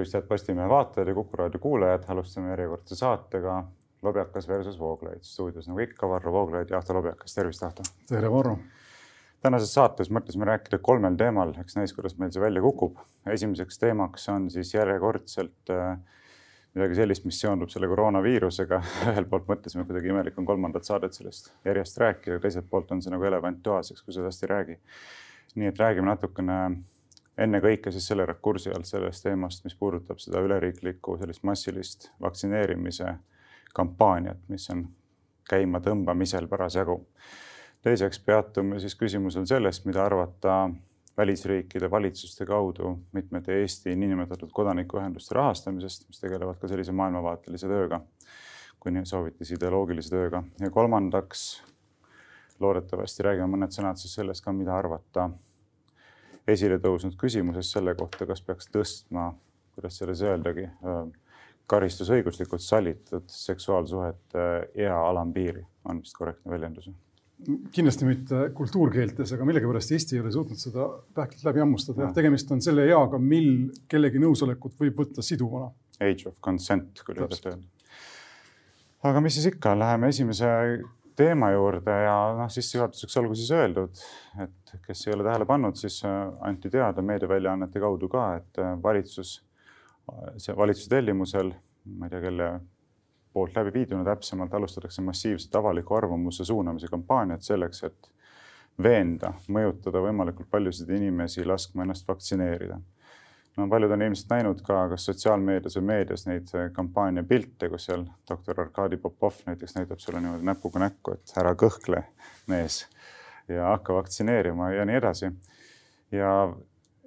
tervist, head Postimehe vaatajad ja Kuku raadio kuulajad, alustame järjekordse saatega Lobjakas versus Vooglaid. stuudios nagu ikka Varro Vooglaid ja Ahto Lobjakas, tervist, Ahto. tere, Varro. tänases saates mõtlesime rääkida kolmel teemal, eks näis, kuidas meil see välja kukub. esimeseks teemaks on siis järjekordselt äh, midagi sellist, mis seondub selle koroonaviirusega. ühelt poolt mõtlesime, kuidagi imelik on kolmandat saadet sellest järjest rääkida, teiselt poolt on see nagu elevant toas, eks, kui hästi ei räägi. nii et räägime natukene ennekõike siis selle rakursi alt sellest teemast, mis puudutab seda üleriiklikku sellist massilist vaktsineerimise kampaaniat, mis on käima tõmbamisel parasjagu. teiseks peatume siis küsimusel sellest, mida arvata välisriikide valitsuste kaudu mitmete Eesti niinimetatud kodanikuühenduste rahastamisest, mis tegelevad ka sellise maailmavaatelise tööga, kui nii soovite, siis ideoloogilise tööga. ja kolmandaks loodetavasti räägime mõned sõnad siis sellest ka, mida arvata esile tõusnud küsimuses selle kohta, kas peaks tõstma, kuidas selles öeldagi, karistusõiguslikult sallitud seksuaalsuhete ea alampiiri, on vist korrektne väljendus? kindlasti mitte kultuurkeeltes, aga millegipärast Eesti ei ole suutnud seda pähklit läbi hammustada. jah, tegemist on selle eaga, mil kellegi nõusolekut võib võtta siduvana. Age of consent, kui lühidalt öelda. aga mis siis ikka, läheme esimese teema juurde ja noh, sissejuhatuseks olgu siis öeldud, et kes ei ole tähele pannud, siis äh, anti teada meediaväljaannete kaudu ka, et äh, valitsus, see valitsuse tellimusel, ma ei tea, kelle poolt läbi viiduna täpsemalt, alustatakse massiivset avaliku arvamuse suunamise kampaaniat selleks, et veenda, mõjutada võimalikult paljusid inimesi laskma ennast vaktsineerida. No paljud on ilmselt näinud ka kas sotsiaalmeedias või meedias neid kampaania pilte, kus seal doktor Arkadi Popov näiteks näitab sulle niimoodi näpuga näkku, et ära kõhkle, mees, ja hakka vaktsineerima ja nii edasi. ja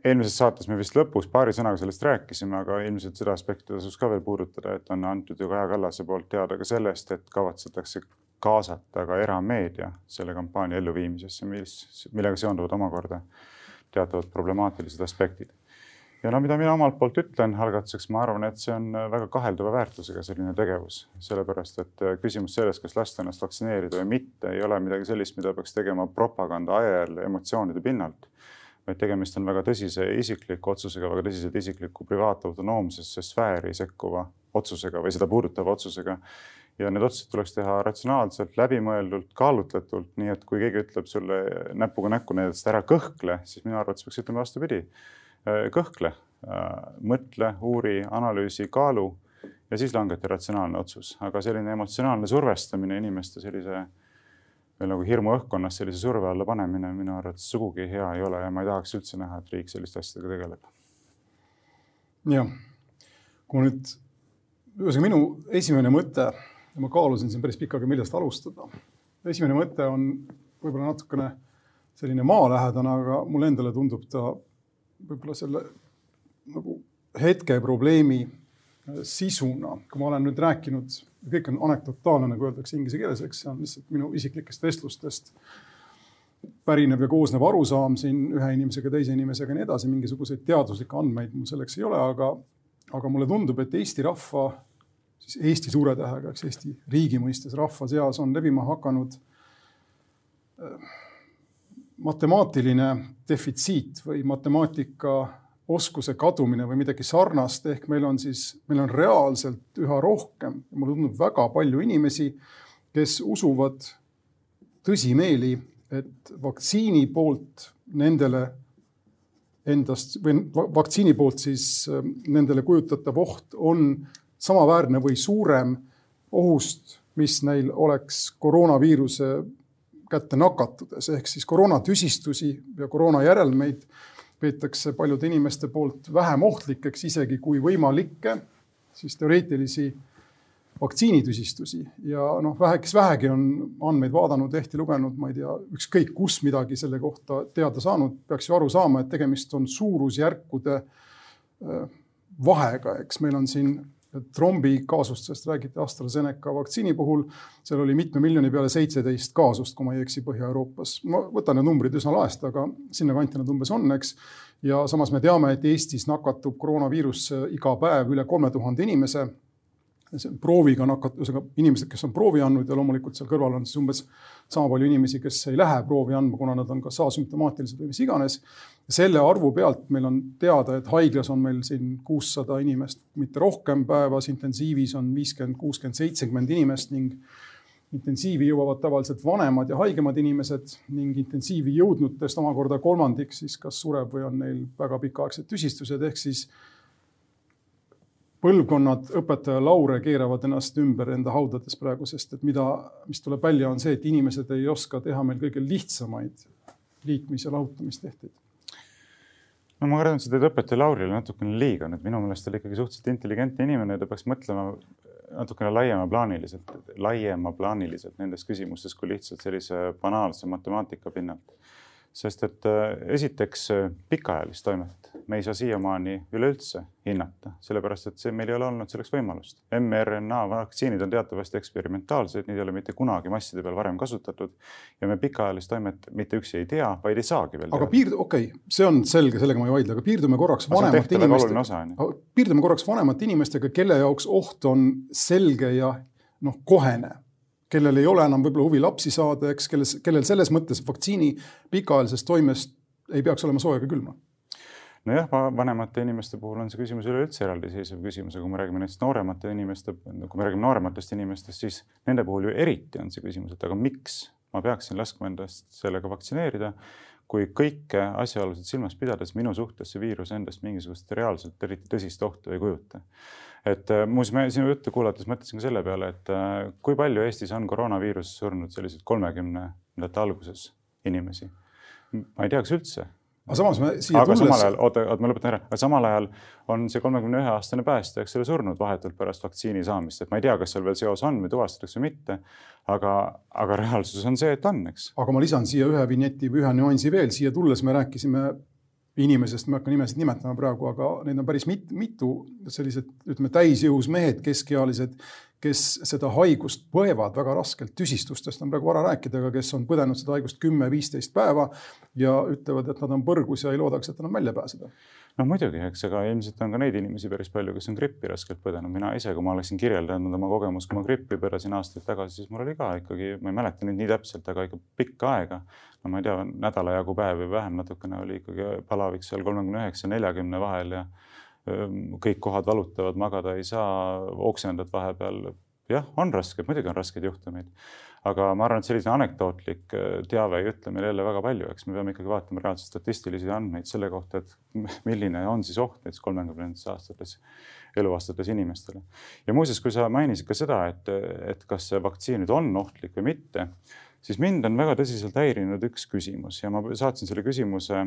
eelmises saates me vist lõpus paari sõnaga sellest rääkisime, aga ilmselt seda aspekti tasus ka veel puudutada, et on antud ju Kaja Kallase poolt teada ka sellest, et kavatsetakse kaasata ka erameedia selle kampaania elluviimisesse, mis, millega seonduvad omakorda teatavad problemaatilised aspektid. Ja no mida mina omalt poolt ütlen algatuseks, ma arvan, et see on väga kahelduva väärtusega selline tegevus, sellepärast et küsimus sellest, kas lasta ennast vaktsineerida või mitte, ei ole midagi sellist, mida peaks tegema propaganda ajel emotsioonide pinnalt vaid tegemist on väga tõsise isikliku otsusega, väga tõsiselt isikliku privaatautonoomsesse sfääri sekkuva otsusega või seda puudutava otsusega. ja need otsused tuleks teha ratsionaalselt, läbimõeldult, kaalutletult, nii et kui keegi ütleb sulle näpuga näkku näidates, et ära kõhkle, siis minu arvates peaks ütlema vastupidi. Kõhkle, mõtle, uuri, analüüsi, kaalu ja siis langeta ratsionaalne otsus, aga selline emotsionaalne survestamine inimeste sellise veel nagu hirmuõhkkonnas sellise surve alla panemine minu arvates sugugi hea ei ole ja ma ei tahaks üldse näha, et riik selliste asjadega tegeleb. jah, kui nüüd, ühesõnaga minu esimene mõte, ma kaalusin siin päris pikka aega, millest alustada. esimene mõte on võib-olla natukene selline maalähedane, aga mulle endale tundub ta võib-olla selle nagu hetke probleemi sisuna, kui ma olen nüüd rääkinud kõik on anekdotaalne, nagu öeldakse inglise keeles, eks see on lihtsalt minu isiklikest vestlustest pärinev ja koosnev arusaam siin ühe inimesega, teise inimesega ja nii edasi, mingisuguseid teaduslikke andmeid mul selleks ei ole, aga, aga mulle tundub, et Eesti rahva, siis Eesti suure tähega, eks Eesti riigi mõistes rahva seas on levima hakanud äh, matemaatiline defitsiit või matemaatika oskuse kadumine või midagi sarnast, ehk meil on siis, meil on reaalselt üha rohkem, mulle tundub väga palju inimesi, kes usuvad tõsimeeli, et vaktsiini poolt nendele endast või vaktsiini poolt siis ähm, nendele kujutatav oht on samaväärne või suurem ohust, mis neil oleks koroonaviiruse kätte nakatudes. Ehk siis koroonatüsistusi ja koroona järelmeid peetakse paljude inimeste poolt vähem ohtlikeks isegi kui võimalikke siis teoreetilisi vaktsiinitüsistusi. Ja noh, vähe, kes vähegi on andmeid vaadanud, ehti lugenud, ma ei tea, ükskõik kus midagi selle kohta teada saanud, peaks ju aru saama, et tegemist on suurusjärkude äh, vahega, eks meil on siin trombi kaasustest räägiti AstraZeneca vaktsiini puhul, seal oli mitme miljoni peale seitseteist kaasust, kui ma ei eksi, Põhja-Euroopas. ma võtan need numbrid üsna laest, aga sinnakanti nad umbes on, eks. ja samas me teame, et Eestis nakatub koroonaviirus iga päev üle kolme tuhande inimese. Prooviga nakat-, ühesõnaga inimesed, kes on proovi andnud ja loomulikult seal kõrval on siis umbes sama palju inimesi, kes ei lähe proovi andma, kuna nad on kas asümptomaatilised või mis iganes. selle arvu pealt meil on teada, et haiglas on meil siin kuussada inimest, mitte rohkem päevas, intensiivis on viiskümmend, kuuskümmend, seitsekümmend inimest ning intensiivi jõuavad tavaliselt vanemad ja haigemad inimesed ning intensiivi jõudnutest omakorda kolmandik siis kas sureb või on neil väga pikaaegsed tüsistused, ehk siis põlvkonnad õpetajalaure keeravad ennast ümber enda haudades praegu, sest et mida, mis tuleb välja, on see, et inimesed ei oska teha meil kõige lihtsamaid liitmis- ja lahutamistehteid. no ma kardan, et sa teed õpetaja Laurile natukene liiga, nüüd minu meelest oli ikkagi suhteliselt intelligentne inimene ta peaks mõtlema natukene laiemaplaaniliselt, laiemaplaaniliselt nendes küsimustes kui lihtsalt sellise banaalse matemaatika pinnalt sest et äh, esiteks äh, pikaajalist toimet me ei saa siiamaani üleüldse hinnata, sellepärast et see, meil ei ole olnud selleks võimalust. mRNA vaktsiinid on teatavasti eksperimentaalsed, neid ei ole mitte kunagi masside peal varem kasutatud ja me pikaajalist toimet mitte üksi ei tea, vaid ei saagi veel. aga piirdu, okei okay,, see on selge, sellega ma ei vaidle, aga piirdume korraks vanemate inimestega. piirdume korraks vanemate inimestega, kelle jaoks oht on selge ja noh, kohene kellel ei ole enam võib-olla huvi lapsi saada, eks, kelles, kellel selles mõttes vaktsiini pikaajalisest toimest ei peaks olema sooja ega külma. Nojah, vanemate inimeste puhul on see küsimus üleüldse eraldiseisev küsimus, aga kui me räägime näiteks nooremate inimeste, kui me räägime noorematest inimestest, siis nende puhul ju eriti on see küsimus, et aga miks ma peaksin laskma endast sellega vaktsineerida, kui kõike asjaolusid silmas pidades minu suhtes see viirus endast mingisugust reaalselt eriti tõsist ohtu ei kujuta et äh, muuseas, ma sinu juttu kuulates mõtlesin ka selle peale, et äh, kui palju Eestis on koroonaviirusest surnud selliseid kolmekümnendate alguses inimesi. ma ei tea, kas üldse. aga samas me siia aga tulles. samal ajal, oota, oota, ma lõpetan ära, aga samal ajal on see kolmekümne ühe aastane päästja, eks ole, surnud vahetult pärast vaktsiini saamist, et ma ei tea, kas seal veel seos on või tuvastatakse või mitte. aga, aga reaalsus on see, et on, eks. aga ma lisan siia ühe vinjeti või ühe nüansi veel, siia tulles me rääkisime inimesest, ma ei hakka nimesid nimetama praegu, aga neid on päris mit, mitu sellised, ütleme täisjõus mehed, keskealised, kes seda haigust põevad väga raskelt, tüsistustest on praegu vara rääkida, aga kes on põdenud seda haigust kümme-viisteist päeva ja ütlevad, et nad on põrgus ja ei loodaks, et enam välja pääseda noh, muidugi, eks, aga ilmselt on ka neid inimesi päris palju, kes on grippi raskelt põdenud. mina ise, kui ma oleksin kirjeldanud oma kogemust, kui ma grippi põdesin aastaid tagasi, siis mul oli ka ikkagi, ma ei mäleta nüüd nii täpselt, aga ikka pikka aega. no ma ei tea, nädala jagu päevi või vähem natukene oli ikkagi palavik seal kolmekümne üheksa, neljakümne vahel ja kõik kohad valutavad, magada ei saa, oksendad vahepeal. jah, on raske, muidugi on raskeid juhtumeid aga ma arvan, et selline anekdootlik äh, teave ei ütle meile jälle väga palju, eks me peame ikkagi vaatama reaalseid statistilisi andmeid selle kohta, et milline on siis oht näiteks kolmekümnendates aastates eluaastates inimestele. ja muuseas, kui sa mainisid ka seda, et, et kas see vaktsiin nüüd on ohtlik või mitte, siis mind on väga tõsiselt häirinud üks küsimus ja ma saatsin selle küsimuse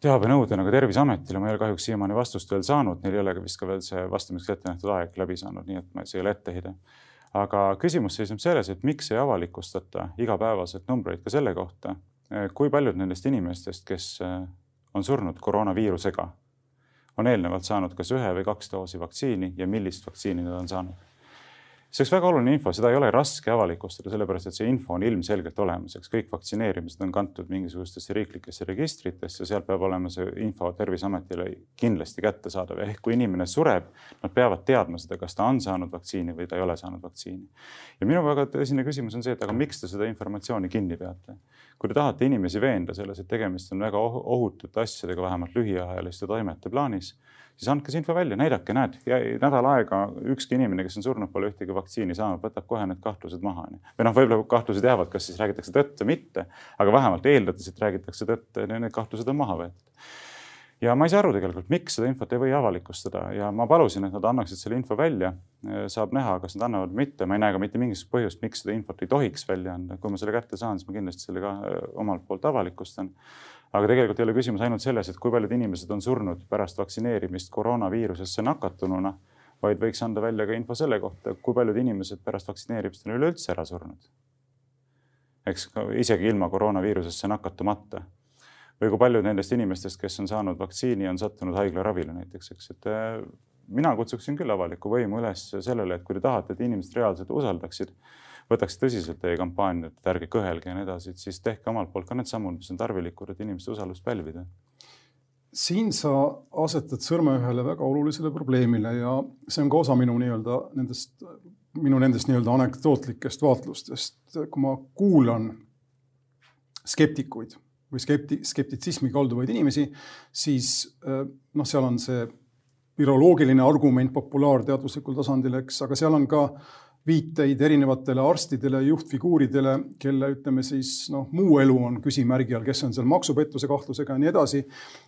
teabenõudena ka Terviseametile, ma ei ole kahjuks siiamaani vastust veel saanud, neil ei ole ka vist ka veel see vastamiseks ette nähtud aeg läbi saanud, nii et see ei ole etteheide aga küsimus seisneb selles, et miks ei avalikustata igapäevaselt numbreid ka selle kohta, eh, kui paljud nendest inimestest, kes eh, on surnud koroonaviirusega, on eelnevalt saanud kas ühe või kaks doosi vaktsiini ja millist vaktsiini nad on saanud see oleks väga oluline info, seda ei ole raske avalikustada, sellepärast et see info on ilmselgelt olemas, eks kõik vaktsineerimised on kantud mingisugustesse riiklikesse registritesse, seal peab olema see info Terviseametile kindlasti kättesaadav, ehk kui inimene sureb, nad peavad teadma seda, kas ta on saanud vaktsiini või ta ei ole saanud vaktsiini. ja minu väga tõsine küsimus on see, et aga miks te seda informatsiooni kinni peate? kui te tahate inimesi veenda selles, et tegemist on väga ohutute asjadega, vähemalt lühiajaliste toimete plaanis siis andke see info välja, näidake, näed, nädal aega ükski inimene, kes on surnud, pole ühtegi vaktsiini saanud, võtab kohe need kahtlused maha. või noh, võib-olla kahtlused jäävad, kas siis räägitakse tõtt või mitte, aga vähemalt eeldades, et räägitakse tõtt, need kahtlused on maha võetud ja ma ei saa aru tegelikult, miks seda infot ei või avalikustada ja ma palusin, et nad annaksid selle info välja. saab näha, kas nad annavad või mitte, ma ei näe ka mitte mingisugust põhjust, miks seda infot ei tohiks välja anda. kui ma selle kätte saan, siis ma kindlasti selle ka omalt poolt avalikustan aga tegelikult ei ole küsimus ainult selles, et kui paljud inimesed on surnud pärast vaktsineerimist koroonaviirusesse nakatununa, vaid võiks anda välja ka info selle kohta, kui paljud inimesed pärast vaktsineerimist on üleüldse ära surnud. eks isegi ilma koroonaviirusesse nakatumata. või kui paljud nendest inimestest, kes on saanud vaktsiini, on sattunud haiglaravile näiteks, eks, et äh, mina kutsuksin küll avalikku võimu üles sellele, et kui te tahate, et inimesed reaalselt usaldaksid võtaks tõsiselt teie kampaaniat, et ärge kõhelge ja nii edasi, et siis tehke omalt poolt ka need sammud, mis on tarvilikud, et inimeste usaldust pälvida siin sa asetad sõrme ühele väga olulisele probleemile ja see on ka osa minu nii-öelda nendest, minu nendest nii-öelda anekdootlikest vaatlustest. kui ma kuulan skeptikuid või skepti-, skeptitsismi kalduvaid inimesi, siis noh, seal on see viroloogiline argument populaarteaduslikul tasandil, eks, aga seal on ka viiteid erinevatele arstidele, juhtfiguuridele, kelle ütleme siis noh, muu elu on küsimärgi all, kes on seal maksupettuse kahtlusega ja nii edasi.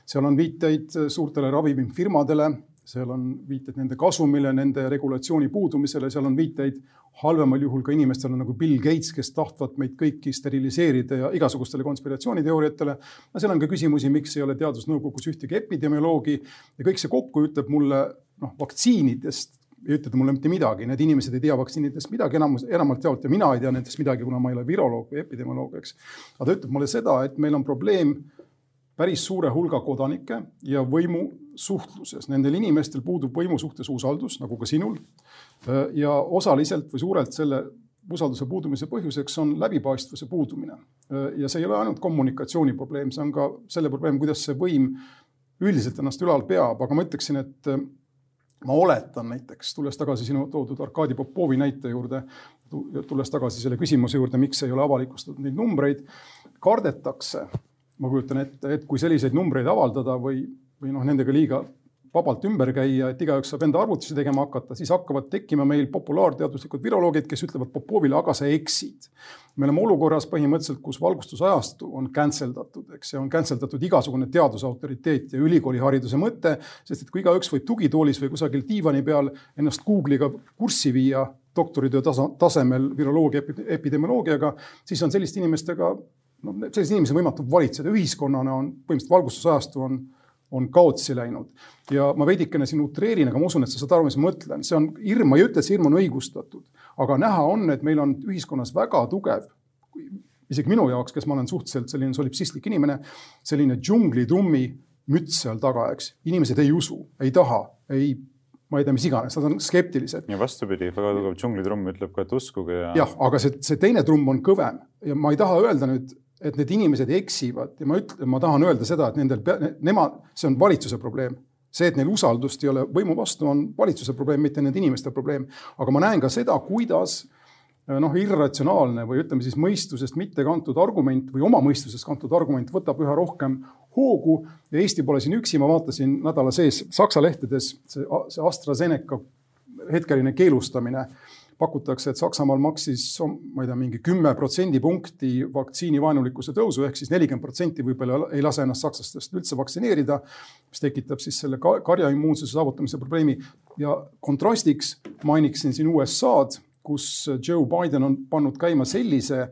seal on viiteid suurtele ravimifirmadele, seal on viited nende kasumile, nende regulatsiooni puudumisele, seal on viiteid halvemal juhul ka inimestele nagu Bill Gates, kes tahtvat meid kõiki steriliseerida ja igasugustele konspiratsiooniteooriatele. no seal on ka küsimusi, miks ei ole teadusnõukogus ühtegi epidemioloogi ja kõik see kokku ütleb mulle noh, vaktsiinidest ei ütle ta mulle mitte midagi, need inimesed ei tea vaktsiinidest midagi enamus, enamalt jaolt ja mina ei tea nendest midagi, kuna ma ei ole viroloog või epidemioloog, eks. aga ta ütleb mulle seda, et meil on probleem päris suure hulga kodanike ja võimu suhtluses. Nendel inimestel puudub võimu suhtes usaldus, nagu ka sinul. ja osaliselt või suurelt selle usalduse puudumise põhjuseks on läbipaistvuse puudumine. ja see ei ole ainult kommunikatsiooni probleem, see on ka selle probleem, kuidas see võim üldiselt ennast ülal peab, aga ma ütleksin, et ma oletan näiteks, tulles tagasi sinu toodud Arkadi Popovi näite juurde, tulles tagasi selle küsimuse juurde, miks ei ole avalikustatud neid numbreid, kardetakse, ma kujutan ette, et kui selliseid numbreid avaldada või, või noh, nendega liiga vabalt ümber käia, et igaüks saab enda arvutusi tegema hakata, siis hakkavad tekkima meil populaarteaduslikud viroloogid, kes ütlevad Popovile, aga sa eksid. me oleme olukorras põhimõtteliselt, kus valgustusajastu on cancel datud, eks see on cancel datud igasugune teaduse autoriteet ja ülikoolihariduse mõte, sest et kui igaüks võib tugitoolis või kusagil diivani peal ennast Google'iga kurssi viia doktoritöö tasa, tasemel viroloogia epidemioloogiaga, siis on selliste inimestega, no selliseid inimesi on võimatu valitseda, ühiskonnana on põhimõtteliselt valgustusajastu on on kaotsi läinud. ja ma veidikene siin utreerin, aga ma usun, et sa saad aru, mis ma mõtlen, see on hirm, ma ei ütle, et see hirm on õigustatud, aga näha on, et meil on ühiskonnas väga tugev, isegi minu jaoks, kes ma olen suhteliselt selline solipsistlik inimene, selline džunglitrummi müts seal taga, eks. inimesed ei usu, ei taha, ei ma ei tea, mis iganes, nad on skeptilised. ja vastupidi, väga tugev džunglitrumm ütleb ka, et uskuge ja. jah, aga see, see teine trumm on kõvem ja ma ei taha öelda nüüd et need inimesed eksivad ja ma ütlen, ma tahan öelda seda, et nendel, nemad, see on valitsuse probleem. see, et neil usaldust ei ole võimu vastu, on valitsuse probleem, mitte nende inimeste probleem. aga ma näen ka seda, kuidas noh, irratsionaalne või ütleme siis mõistusest mitte kantud argument või oma mõistusest kantud argument võtab üha rohkem hoogu ja Eesti pole siin üksi, ma vaatasin nädala sees Saksa lehtedes see, see AstraZeneca hetkeline keelustamine pakutakse, et Saksamaal maksis, ma ei tea, mingi kümme protsendipunkti vaktsiinivaenulikkuse tõusu ehk siis nelikümmend protsenti võib-olla ei lase ennast sakslastest üldse vaktsineerida, mis tekitab siis selle karjaimmuunsuse saavutamise probleemi. ja kontrastiks mainiksin siin USA-d kus Joe Biden on pannud käima sellise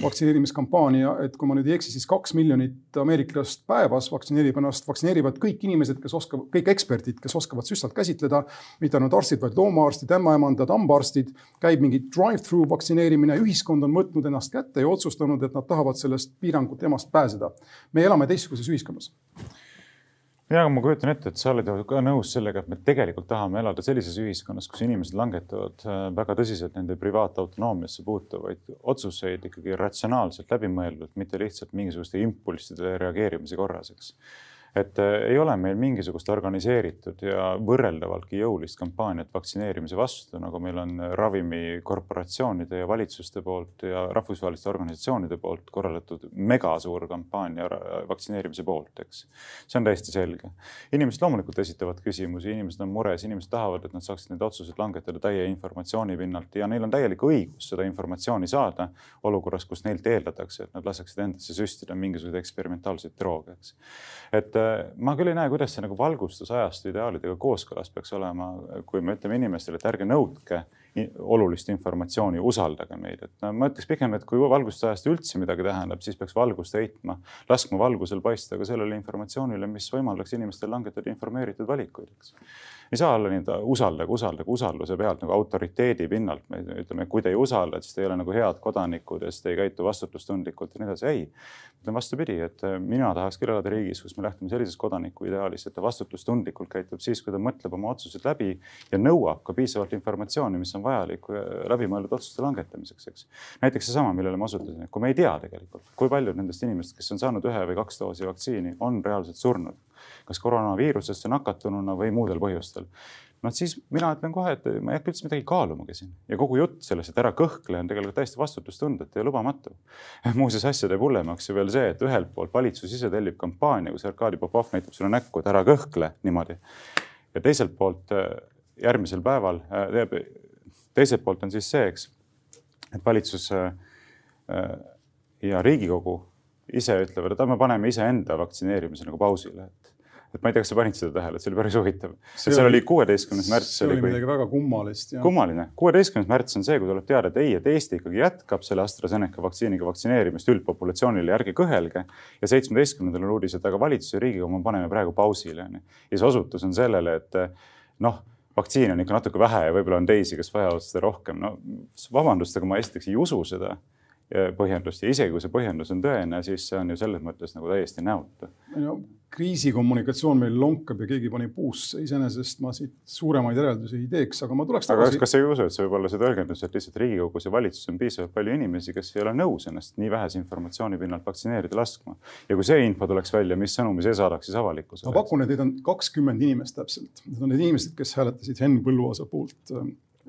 vaktsineerimiskampaania, et kui ma nüüd ei eksi, siis kaks miljonit ameeriklast päevas vaktsineerib ennast, vaktsineerivad kõik inimesed, kes oskavad, kõik eksperdid, kes oskavad süstalt käsitleda, mitte ainult arstid, vaid loomaarstid, ämmaemandad, hambaarstid, käib mingi drive-through vaktsineerimine, ühiskond on võtnud ennast kätte ja otsustanud, et nad tahavad sellest piirangute emast pääseda. me elame teistsuguses ühiskonnas ja, ma kujutan ette, et sa oled ju ka nõus sellega, et me tegelikult tahame elada sellises ühiskonnas, kus inimesed langetavad äh, väga tõsiselt nende privaatautonoomiasse puutuvaid otsuseid ikkagi ratsionaalselt läbimõeldult, mitte lihtsalt mingisuguste impulsside reageerimise korras, eks et äh, ei ole meil mingisugust organiseeritud ja võrreldavaltki jõulist kampaaniat vaktsineerimise vastu, nagu meil on ravimikorporatsioonide ja valitsuste poolt ja rahvusvaheliste organisatsioonide poolt korraldatud megasuur kampaania vaktsineerimise poolt, eks. see on täiesti selge. inimesed loomulikult esitavad küsimusi, inimesed on mures, inimesed tahavad, et nad saaksid neid otsuseid langetada täie informatsiooni pinnalt ja neil on täielik õigus seda informatsiooni saada olukorras, kus neilt eeldatakse, et nad laseksid endasse süstida mingisuguseid eksperimentaalseid drooge, eks. et ma küll ei näe, kuidas see nagu valgustusajastu ideaalidega kooskõlas peaks olema, kui me ütleme inimestele, et ärge nõudke olulist informatsiooni, usaldage meid, et no, ma ütleks pigem, et kui valgustusajast üldse midagi tähendab, siis peaks valgust heitma, laskma valgusel paista ka sellele informatsioonile, mis võimaldaks inimestel langetada informeeritud valikuid, eks ei saa olla nii, et usaldage, usaldage usalduse pealt nagu autoriteedi pinnalt. me ütleme, kui te ei usalda, siis te ei ole nagu head kodanikud ja siis te ei käitu vastutustundlikult ja nii edasi. ei, ütlen vastupidi, et äh, mina tahaks küll elada riigis, kus me lähtume sellisest kodaniku ideaalist, et ta vastutustundlikult käitub siis, kui ta mõtleb oma otsused läbi ja nõuab ka piisavalt informatsiooni, mis on vajalik äh, läbimõeldud otsuste langetamiseks, eks. näiteks seesama, millele ma osutasin, et kui me ei tea tegelikult, kui paljud nendest inimestest, kes on saanud ühe või kaks doosi vaktsiini, on reaalselt surnud kas koroonaviirusesse nakatununa või muudel põhjustel noh, siis mina ütlen kohe, et ma ei hakka üldse midagi kaalumagi siin ja kogu jutt sellest, et ära kõhkle, on tegelikult täiesti vastutustundetu ja lubamatu. muuseas, asja teeb hullemaks ju veel see, et ühelt poolt valitsus ise tellib kampaania, kus Arkadi Popov näitab sulle näkku, et ära kõhkle niimoodi. ja teiselt poolt äh, järgmisel päeval, äh, teiselt poolt on siis see, eks, et valitsus äh, ja Riigikogu ise ütlevad, et me paneme iseenda vaktsineerimise nagu pausile, et et ma ei tea, kas sa panid seda tähele, et see oli päris huvitav. seal oli kuueteistkümnes märts. see oli kui... midagi väga kummalist. kummaline, kuueteistkümnes märts on see, kui tuleb teada, et ei, et Eesti ikkagi jätkab selle AstraZeneca vaktsiiniga vaktsineerimist üldpopulatsioonile, ärge kõhelge. ja seitsmeteistkümnendal on uudis, et aga valitsus ja Riigikogu me paneme praegu pausile. ja see osutus on sellele, et noh vaktsiini on ikka natuke vähe ja võib-olla on teisi, kes vajavad seda rohkem. no vabandust, aga ma esiteks ei usu seda põhjendust ja isegi kui see põhjendus on tõene, siis see on ju selles mõttes nagu täiesti näotu. no kriisikommunikatsioon meil lonkab ja keegi pani puusse, iseenesest ma siit suuremaid järeldusi ei teeks, aga ma tuleks tagasi. aga kas sa ei usu, et see võib olla see tõlgendus, et lihtsalt Riigikogus ja valitsuses on piisavalt palju inimesi, kes ei ole nõus ennast nii vähese informatsiooni pinnalt vaktsineerida laskma? ja kui see info tuleks välja, mis sõnumi see saadaks siis avalikkusele? ma pakun, et neid on kakskümmend inimest täpselt. Need on need inimesed, kes hääletasid Henn Põlluaasa poolt